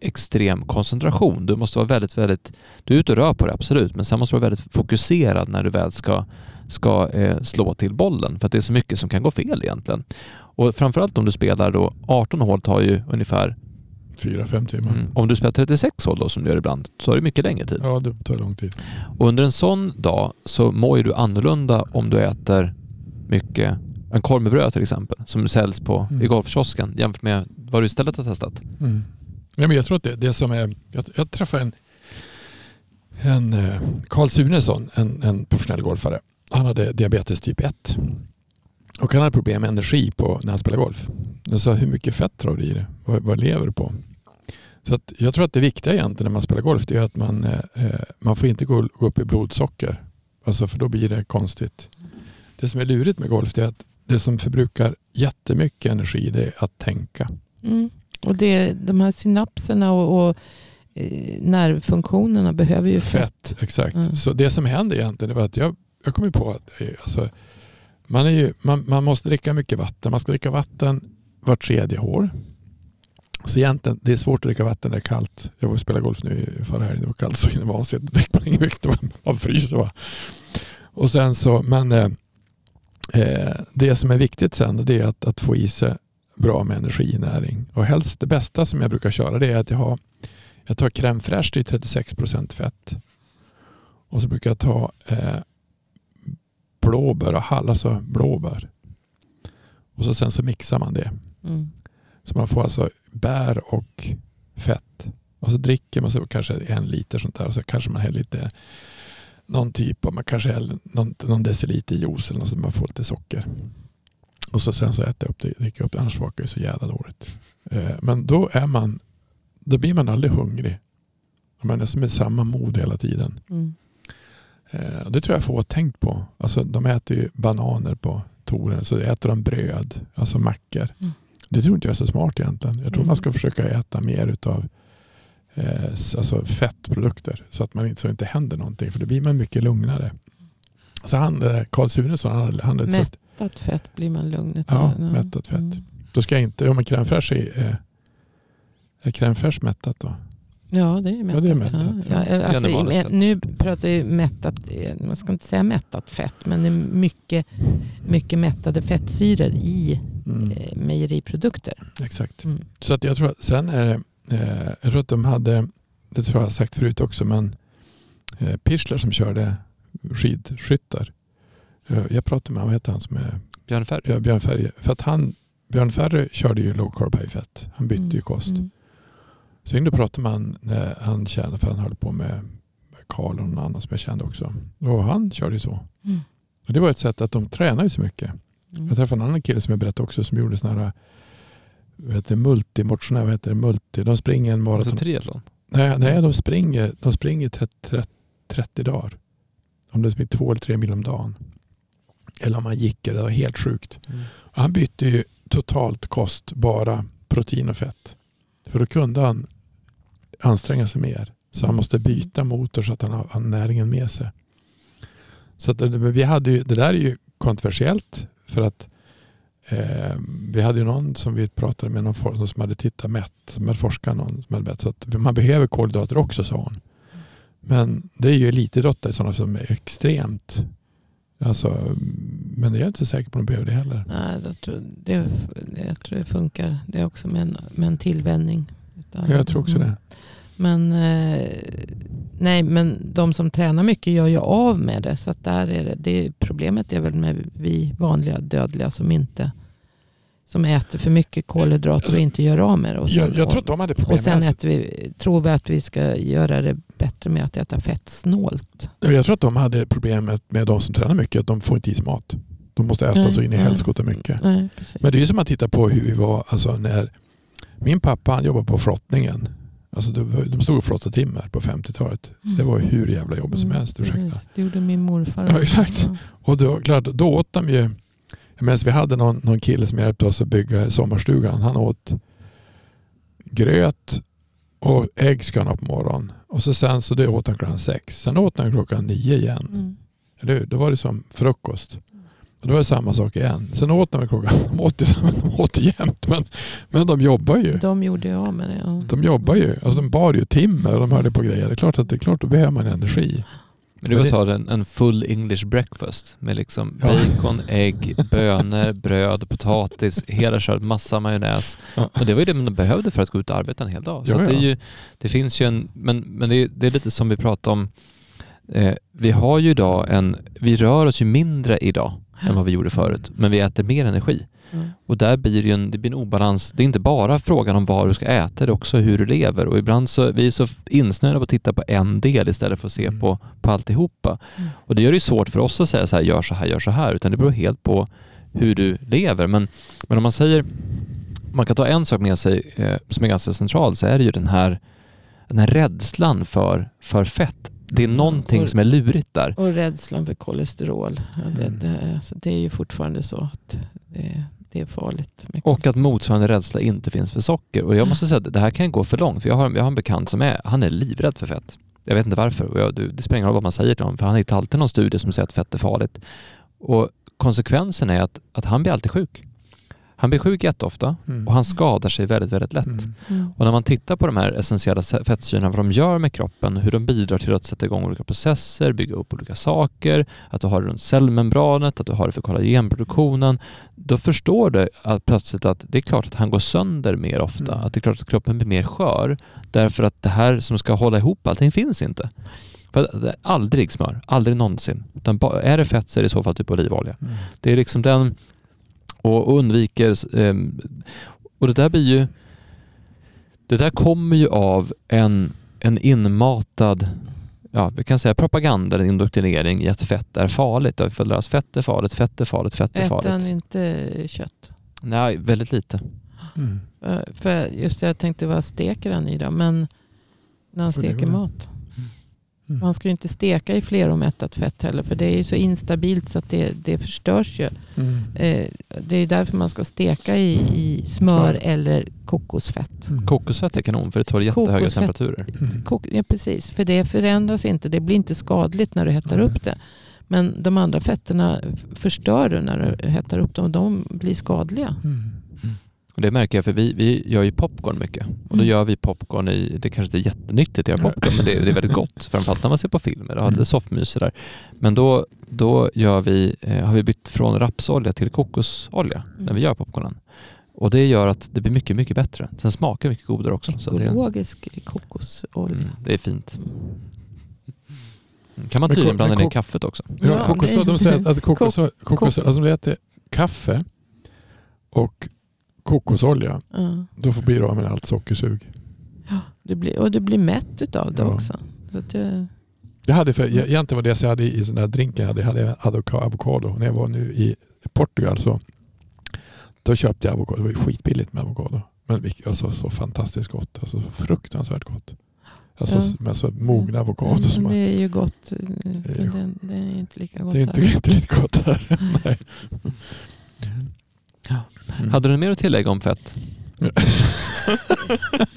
S1: extrem koncentration. Du måste vara väldigt, väldigt, du är ute och rör på det absolut, men sen måste du vara väldigt fokuserad när du väl ska, ska eh, slå till bollen för att det är så mycket som kan gå fel egentligen. Och framförallt om du spelar då, 18 hål tar ju ungefär,
S3: Fyra, fem timmar.
S1: mm, om du spelar 36 hål då som du gör ibland, så tar det mycket längre tid.
S3: Ja, det tar lång tid.
S1: Och under en sån dag så mår ju du annorlunda om du äter mycket, en korv med bröd till exempel, som säljs på,
S3: Mm.
S1: i golfkiosken jämfört med vad du istället har testat.
S3: Mm. Ja, men jag tror att det, det som är... Jag, jag träffade en, en eh, Carl Sunesson, en, en professionell golfare. Han hade diabetes typ 1. Och han hade problem med energi på, när han spelade golf. Jag sa, hur mycket fett har du i det? Vad, vad lever du på? Så att jag tror att det viktiga egentligen när man spelar golf det är att man, eh, eh, man får inte gå, gå upp i blodsocker. Alltså för då blir det konstigt. Det som är lurigt med golf det är att det som förbrukar jättemycket energi det är att tänka.
S2: Mm. Och det, de här synapserna och, och eh, nervfunktionerna behöver ju fett.
S3: Fett, exakt.
S2: Mm.
S3: Så det som hände egentligen var att jag, jag kom på att eh, alltså, man, är ju, man, man måste dricka mycket vatten. Man ska dricka vatten var tredje år. Så egentligen, det är svårt att dricka vatten när det är kallt. Jag var och spelade golf nu i förra helgen. Det var kallt så in i vansinnigt. Då dricker man ingen vikt. Man fryser bara. Och sen så, men eh, eh, det som är viktigt sen det är att, att få i sig bra med energinäring. Och helst det bästa som jag brukar köra det är att jag har jag tar crème fraîche, det är 36% fett. Och så brukar jag ta eh, blåbär och hall, alltså blåbär. Och så sen så mixar man det.
S2: Mm.
S3: Så man får alltså bär och fett. Och så dricker man så kanske en liter sånt där och så kanske man häller lite någon typ av, man kanske häller någon, någon deciliter juice eller något så man får lite socker. Och så sen så äter jag upp det, dricker upp det, annars smakar det så jävla dåligt. Eh, men då är man, då blir man aldrig hungrig. Man är som i samma mod hela tiden.
S2: Mm.
S3: Eh, det tror jag få tänkt på. Alltså, de äter ju bananer på touren, så äter de bröd, alltså mackor.
S2: Mm.
S3: Det tror inte jag är så smart egentligen. Jag tror
S2: Mm.
S3: man ska försöka äta mer utav eh, alltså fettprodukter så att man inte, så inte händer någonting. För då blir man mycket lugnare. Så han, eh, Carl Sunesson, han, han sagt,
S2: Mättat fett blir man lugn
S3: Ja,
S2: utav.
S3: mättat fett.
S2: Mm.
S3: då ska jag inte, om man crème är, eh, är crème mättat då?
S2: Ja, det är mättat.
S3: det är mättat,
S2: Ja.
S3: ja.
S2: Ja, alltså,
S1: fett.
S2: nu pratar vi mättat, eh, man ska inte säga mättat fett, men det är mycket, mycket mättade fettsyror i
S3: Mm.
S2: eh, mejeriprodukter.
S3: Exakt.
S2: Mm.
S3: Så att jag tror att sen är det, eh, jag tror att de hade, det tror jag sagt förut också, men eh, Pichler som körde skidskyttar. Eh, jag pratade med, vad heter han som är
S1: Björn Ferry.
S3: Björn, Ferry. För att han, Björn Ferry körde ju low carb high fett. Han bytte ju kost.
S2: Mm.
S3: Så ringde och pratade med han när han kände, för han höll på med Karl och någon annan som jag kände också. Och han körde ju så.
S2: Mm.
S3: Och det var ett sätt att de tränar ju så mycket.
S2: Mm.
S3: Jag träffade en annan kille som jag berättade också som gjorde sådana här vad heter multimotionär, vad heter det, multi, de springer en
S1: Alltså
S3: maraton.
S1: triathlon.
S3: Nej, nej de springer, de springer 30, 30, 30 dagar. Om det blir två eller tre mil om dagen. Eller om han gick, det var helt sjukt.
S1: Mm.
S3: Han bytte ju totalt kost, bara protein och fett. För då kunde han anstränga sig mer. Så han måste byta motor så att han har, näringen med sig. Så att, det- vi hade ju, det där är ju kontroversiellt för att eh, vi hade ju någon som vi pratade med, någon som hade tittat mätt, som hade forskat någon som hade mätt. Så att man behöver kolhydrater också sa hon. Men det är ju elitidrottare sådana som är extremt alltså, men jag är inte säker på att de behöver det heller.
S2: Nej, jag, tror, det, jag tror det funkar. Det är också med en, med en tillvänjning.
S3: Jag tror också det.
S2: Men, eh, nej, men de som tränar mycket gör ju av med det. Så där är det, det, problemet är väl med vi vanliga dödliga som inte som äter för mycket kolhydrater
S3: Alltså,
S2: och inte gör av med det. Och, sen,
S3: Jag, jag tror att de hade problem
S2: och sen
S3: med
S2: vi, tror vi att vi ska göra det bättre med att äta fettsnålt.
S3: Jag tror att de hade problemet med de som tränar mycket, att de får inte i sig mat. De måste äta
S2: Nej,
S3: så in i helskotta mycket.
S2: Nej.
S3: Men det är ju som att titta på hur vi var, alltså när min pappa han jobbade på flottningen. Alltså de stod och flottade timmer på 50-talet. Det var ju hur jävla jobbigt som
S2: Mm,
S3: helst, ursäkta.
S2: Det gjorde min morfar.
S3: Ja, exakt. Och då, klart, då åt de ju, medan vi hade någon, någon kille som hjälpte oss att bygga sommarstugan. Han åt gröt och ägg ska han ha på morgonen. Och så sen så det åt han klockan sex. Sen åt han klockan nio igen.
S2: Mm.
S3: Eller hur? Då var det som frukost. Och då var det samma sak igen. Sen åt de klockan, de åt ju, de åt ju jämt men, men de jobbar ju.
S2: De gjorde jag med det. Ja.
S3: De jobbar ju. Alltså de bar ju timmer och de hörde på grejer. Det är klart att det är klart, då behöver man energi.
S1: Men var
S3: det-
S1: ta en, en full English breakfast med liksom
S3: Ja.
S1: bacon, ägg, bönor, bröd, potatis, hela köret, massa majonnäs.
S3: Ja.
S1: Och det var ju det man behövde för att gå ut och arbeta en hel dag. Så
S3: Ja,
S1: det, är ju, det finns ju en, men, men det, är, det är lite som vi pratade om, eh, vi har ju idag en, vi rör oss ju mindre idag än vad vi gjorde förut, men vi äter mer energi.
S2: Mm.
S1: Och där blir det en, det blir en obalans. Det är inte bara frågan om vad du ska äta, det är också hur du lever. Och ibland så vi är så insnöade på att titta på en del istället för att se
S3: Mm.
S1: på, på alltihopa.
S2: Mm.
S1: Och det gör det ju svårt för oss att säga så här, gör så här, gör så här, utan det beror helt på hur du lever. Men, men om man säger, man kan ta en sak med sig eh, som är ganska central, så är det ju den här, den här rädslan för, för fett. Det är någonting
S2: Och-
S1: som är lurigt där.
S2: Och rädslan för kolesterol. Det,
S3: Mm.
S2: det, alltså, det är ju fortfarande så att det, det är farligt.
S1: Och att motsvarande rädsla inte finns för socker. Och jag måste säga att det här kan gå för långt. För jag, har, jag har en bekant som är, han är livrädd för fett. Jag vet inte varför. Och jag, det det spelar ingen roll vad man säger till honom. För han hittar alltid någon studie som säger att fett är farligt. Och konsekvensen är att, att han blir alltid sjuk. Han blir sjuk jätteofta
S3: Mm.
S1: och han skadar sig väldigt, väldigt lätt.
S3: Mm.
S2: Mm.
S1: Och när man tittar på de här essentiella se- fettsyrorna, vad de gör med kroppen, hur de bidrar till att sätta igång olika processer, bygga upp olika saker, att du har det runt cellmembranet, att du har det för kollagenproduktionen, då förstår du att plötsligt att det är klart att han går sönder mer ofta,
S3: Mm.
S1: att det är klart att kroppen blir mer skör, därför att det här som ska hålla ihop allting finns inte. För aldrig smör, aldrig någonsin. Utan är det fett så är det i så fall typ olivolja.
S3: Mm.
S1: Det är liksom den och, undviker ehm, och det där blir ju det där kommer ju av en, en inmatad ja, vi kan säga propaganda, en indoktrinering i att fett är farligt. Lära oss fett är farligt, fett är farligt, fett är
S2: Äter
S1: farligt.
S2: han inte kött?
S1: Nej, väldigt lite.
S3: Mm.
S2: Eh, För just det, jag tänkte vad steker han i då? Men när han steker mat.
S3: Mm.
S2: Man ska ju inte steka i fleromättat fett heller. För det är ju så instabilt så att det, det förstörs ju.
S3: Mm.
S2: Eh, Det är ju därför man ska steka i, i smör
S3: Smör.
S2: eller kokosfett.
S3: Mm.
S1: Kokosfett är kanon för det tål jättehöga
S2: Kokosfett.
S1: temperaturer.
S3: Mm.
S2: Kok, ja, precis, för det förändras inte. Det blir inte skadligt när du hettar upp det. Men de andra fetterna förstör du när du hettar upp dem. De blir skadliga.
S1: Och det märker jag för vi, vi gör ju popcorn mycket. Och då
S2: Mm.
S1: gör vi popcorn i, det kanske inte är jättenyttigt att göra popcorn men det, är- det är väldigt gott. Framförallt när man ser på filmer och har lite
S3: Mm.
S1: soffmys där. Men då, då gör vi, eh, har vi bytt från rapsolja till kokosolja när
S2: Mm.
S1: vi gör popcornen. Och det gör att det blir mycket, mycket bättre. Sen smakar det mycket godare också. Så det, är,
S2: Ekologisk kokosolja.
S1: mm, det är fint. Kan man tydligen blanda ner i
S3: ko-
S1: kaffet också.
S3: Ja,
S2: Ja,
S3: kokos, de säger att- att kokos, kokos, alltså om du äter kaffe och kokosolja,
S2: Ja.
S3: då får bli du av med allt sockersug.
S2: Det blir, och du blir mätt utav det
S3: Ja.
S2: också. Så att det,
S3: Jag hade för, jag- egentligen var det jag hade i, den där drinken, jag hade, jag hade avoka- avokado. När jag var nu i Portugal så då köpte jag avokado. Det var ju skitbilligt med avokado. Men alltså, så fantastiskt gott. Alltså, så fruktansvärt gott. Alltså,
S2: Ja.
S3: med så mogna avokado. som
S2: men
S3: man,
S2: det är ju gott.
S3: är
S2: Men
S3: ju-
S2: det, det är inte lika gott
S3: det är inte, inte lite gott här. Nej. Mm.
S1: Hade du mer att tillägga om fett?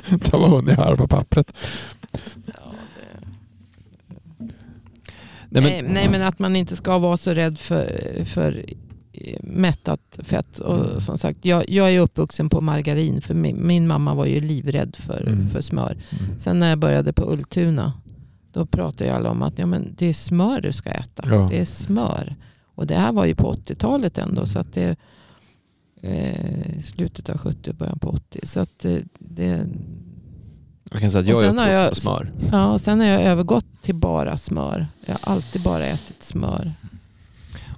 S3: Det var hon i halva pappret.
S2: Ja, det...
S1: Nej,
S2: Nej,
S1: men,
S2: nej, men att man inte ska vara så rädd för, för eh, mättat fett. Och
S3: Mm.
S2: som sagt, jag, jag är uppvuxen på margarin. För min, min mamma var ju livrädd för,
S3: Mm.
S2: för smör.
S3: Mm.
S2: Sen när jag började på Ultuna. Då pratade ju alla om att ja, men det är smör du ska äta.
S3: Ja.
S2: Det är smör. Och det här var ju på 80-talet ändå. Så att det eh, slutet av 70 och början på 80. Så att eh, det,
S1: Jag kan säga att
S2: Och
S1: jag är uppvuxen på smör.
S2: ja, och sen har jag övergått till bara smör. Jag har alltid bara ätit smör.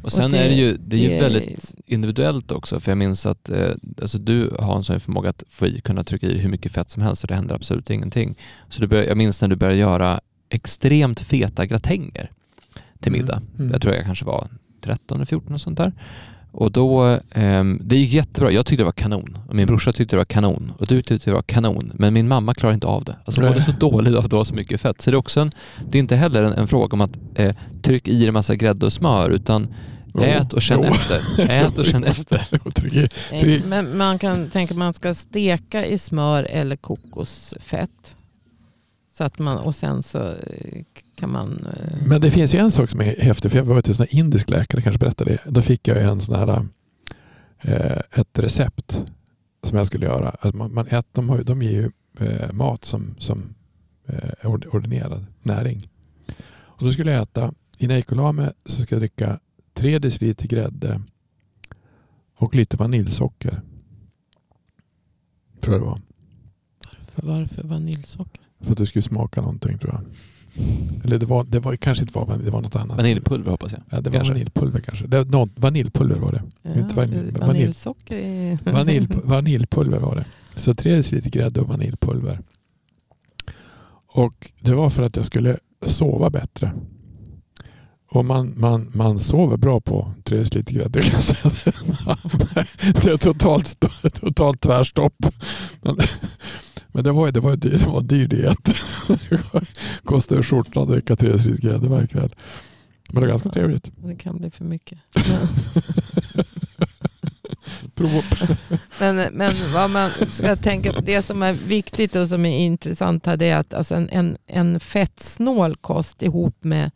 S1: Och sen
S2: det-
S1: är det ju, det är ju
S2: det-
S1: väldigt individuellt också. För jag minns att eh, alltså du har en sån förmåga att få i, kunna trycka i hur mycket fett som helst och det händer absolut ingenting. Så du bör, jag minns när du började göra extremt feta gratänger till middag.
S3: Mm.
S1: Jag tror jag kanske var 13 eller 14 och sånt där. Och då, ehm, det gick jättebra. Jag tyckte det var kanon. Och min brorsa tyckte det var kanon. Och du tyckte det var kanon. Men min mamma klarade inte av det. Alltså hon mådde så dåligt av att det var så mycket fett. Så det är också en, det är inte heller en, en fråga om att eh, trycka i en massa grädde och smör utan
S3: Jo,
S1: ät och känn
S3: jo.
S1: efter. Ät och känn efter.
S2: Eh, Men man kan tänka att man ska steka i smör eller kokosfett. Så att man, och sen så eh, kan man... eh,
S3: Men det finns ju en sak som är häftig. För jag var till en indisk läkare, kanske berättade det. Då fick jag en sån här, eh, ett recept som jag skulle göra. Att man, man ät, de, har, de ger ju eh, mat som, som eh, ord- ordinerad näring. Och då skulle jag äta, la mig så ska jag dricka tre deciliter grädde och lite vaniljsocker. Tror jag det var.
S2: Varför vaniljsocker?
S3: För att det skulle smaka någonting tror jag. Eller det var, det var kanske inte var vanilj, det var något annat.
S1: Vaniljpulver hoppas jag.
S3: Ja, det var
S1: Kanske.
S3: vaniljpulver kanske. Det, något, vaniljpulver var det.
S2: Ja,
S3: Inte vanilj- vanilj-
S2: vaniljsocker är...
S3: Vanilj, vaniljpulver var det. Så tre deciliter grädde och vaniljpulver. Och det var för att jag skulle sova bättre. Och man, man, man sover bra på tre deciliter grädde. kan jag säga. Det är totalt, totalt tvärstopp. Men, det var, det var, det var en dyr diet. Kostade skjortan att dricka tre grädde varje kväll. Men det var ganska trevligt.
S2: Det kan bli för mycket. Men, men vad man ska tänka på, det som är viktigt och som är intressant här det är att alltså en, en, en fettsnål kost ihop med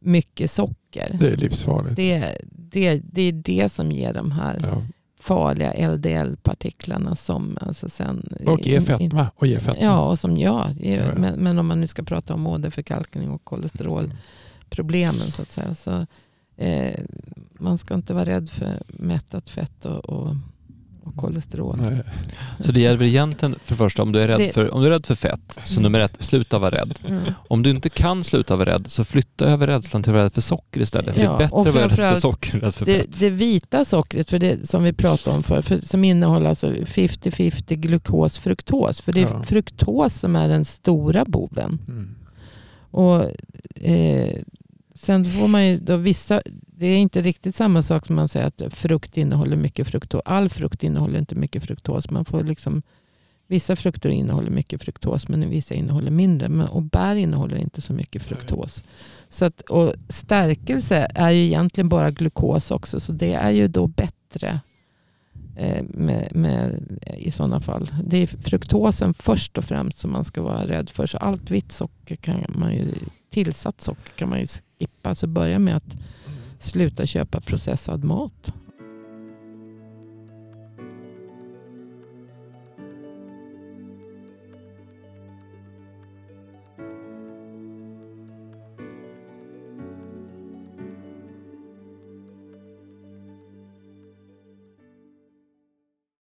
S2: mycket socker.
S3: Det är livsfarligt.
S2: Det, det, det är det som ger de här
S3: Ja.
S2: Farliga LDL-partiklarna som alltså sen...
S3: Och ge
S2: in- in-
S3: fetma. Och ge fetma.
S2: Ja, och som ja. Men, men om man nu ska prata om åderförkalkning och kolesterolproblemen så att säga. Så, eh, man ska inte vara rädd för mättat fett och, och kolesterol.
S3: Nej.
S1: Så det gäller egentligen för första, om du är rädd,
S2: Det-
S1: för, om du är rädd för fett, så
S2: Mm.
S1: nummer ett, sluta vara rädd.
S2: Mm.
S1: Om du inte kan sluta vara rädd, så flytta över rädslan till att vara rädd för socker istället. För
S2: Ja,
S1: det är bättre att vara rädd för socker än rädd för
S2: Det,
S1: fett.
S2: det vita sockret, för det som vi pratade om för, för som innehåller alltså 50-50 glukos, fruktos. För det är
S3: Ja.
S2: fruktos som är den stora boven.
S3: Mm.
S2: Och, eh, sen får man ju då vissa, det är inte riktigt samma sak som man säger att frukt innehåller mycket fruktos. All frukt innehåller inte mycket fruktos. Man får liksom, vissa frukter innehåller mycket fruktos men vissa innehåller mindre. Men, och bär innehåller inte så mycket fruktos. Så att, och stärkelse är ju egentligen bara glukos också. Så det är ju då bättre eh, med, med, i sådana fall. Det är fruktosen först och främst som man ska vara rädd för. Så allt vitt socker kan man ju, tillsatt socker kan man ju skippa. Så börja med att sluta köpa processad mat.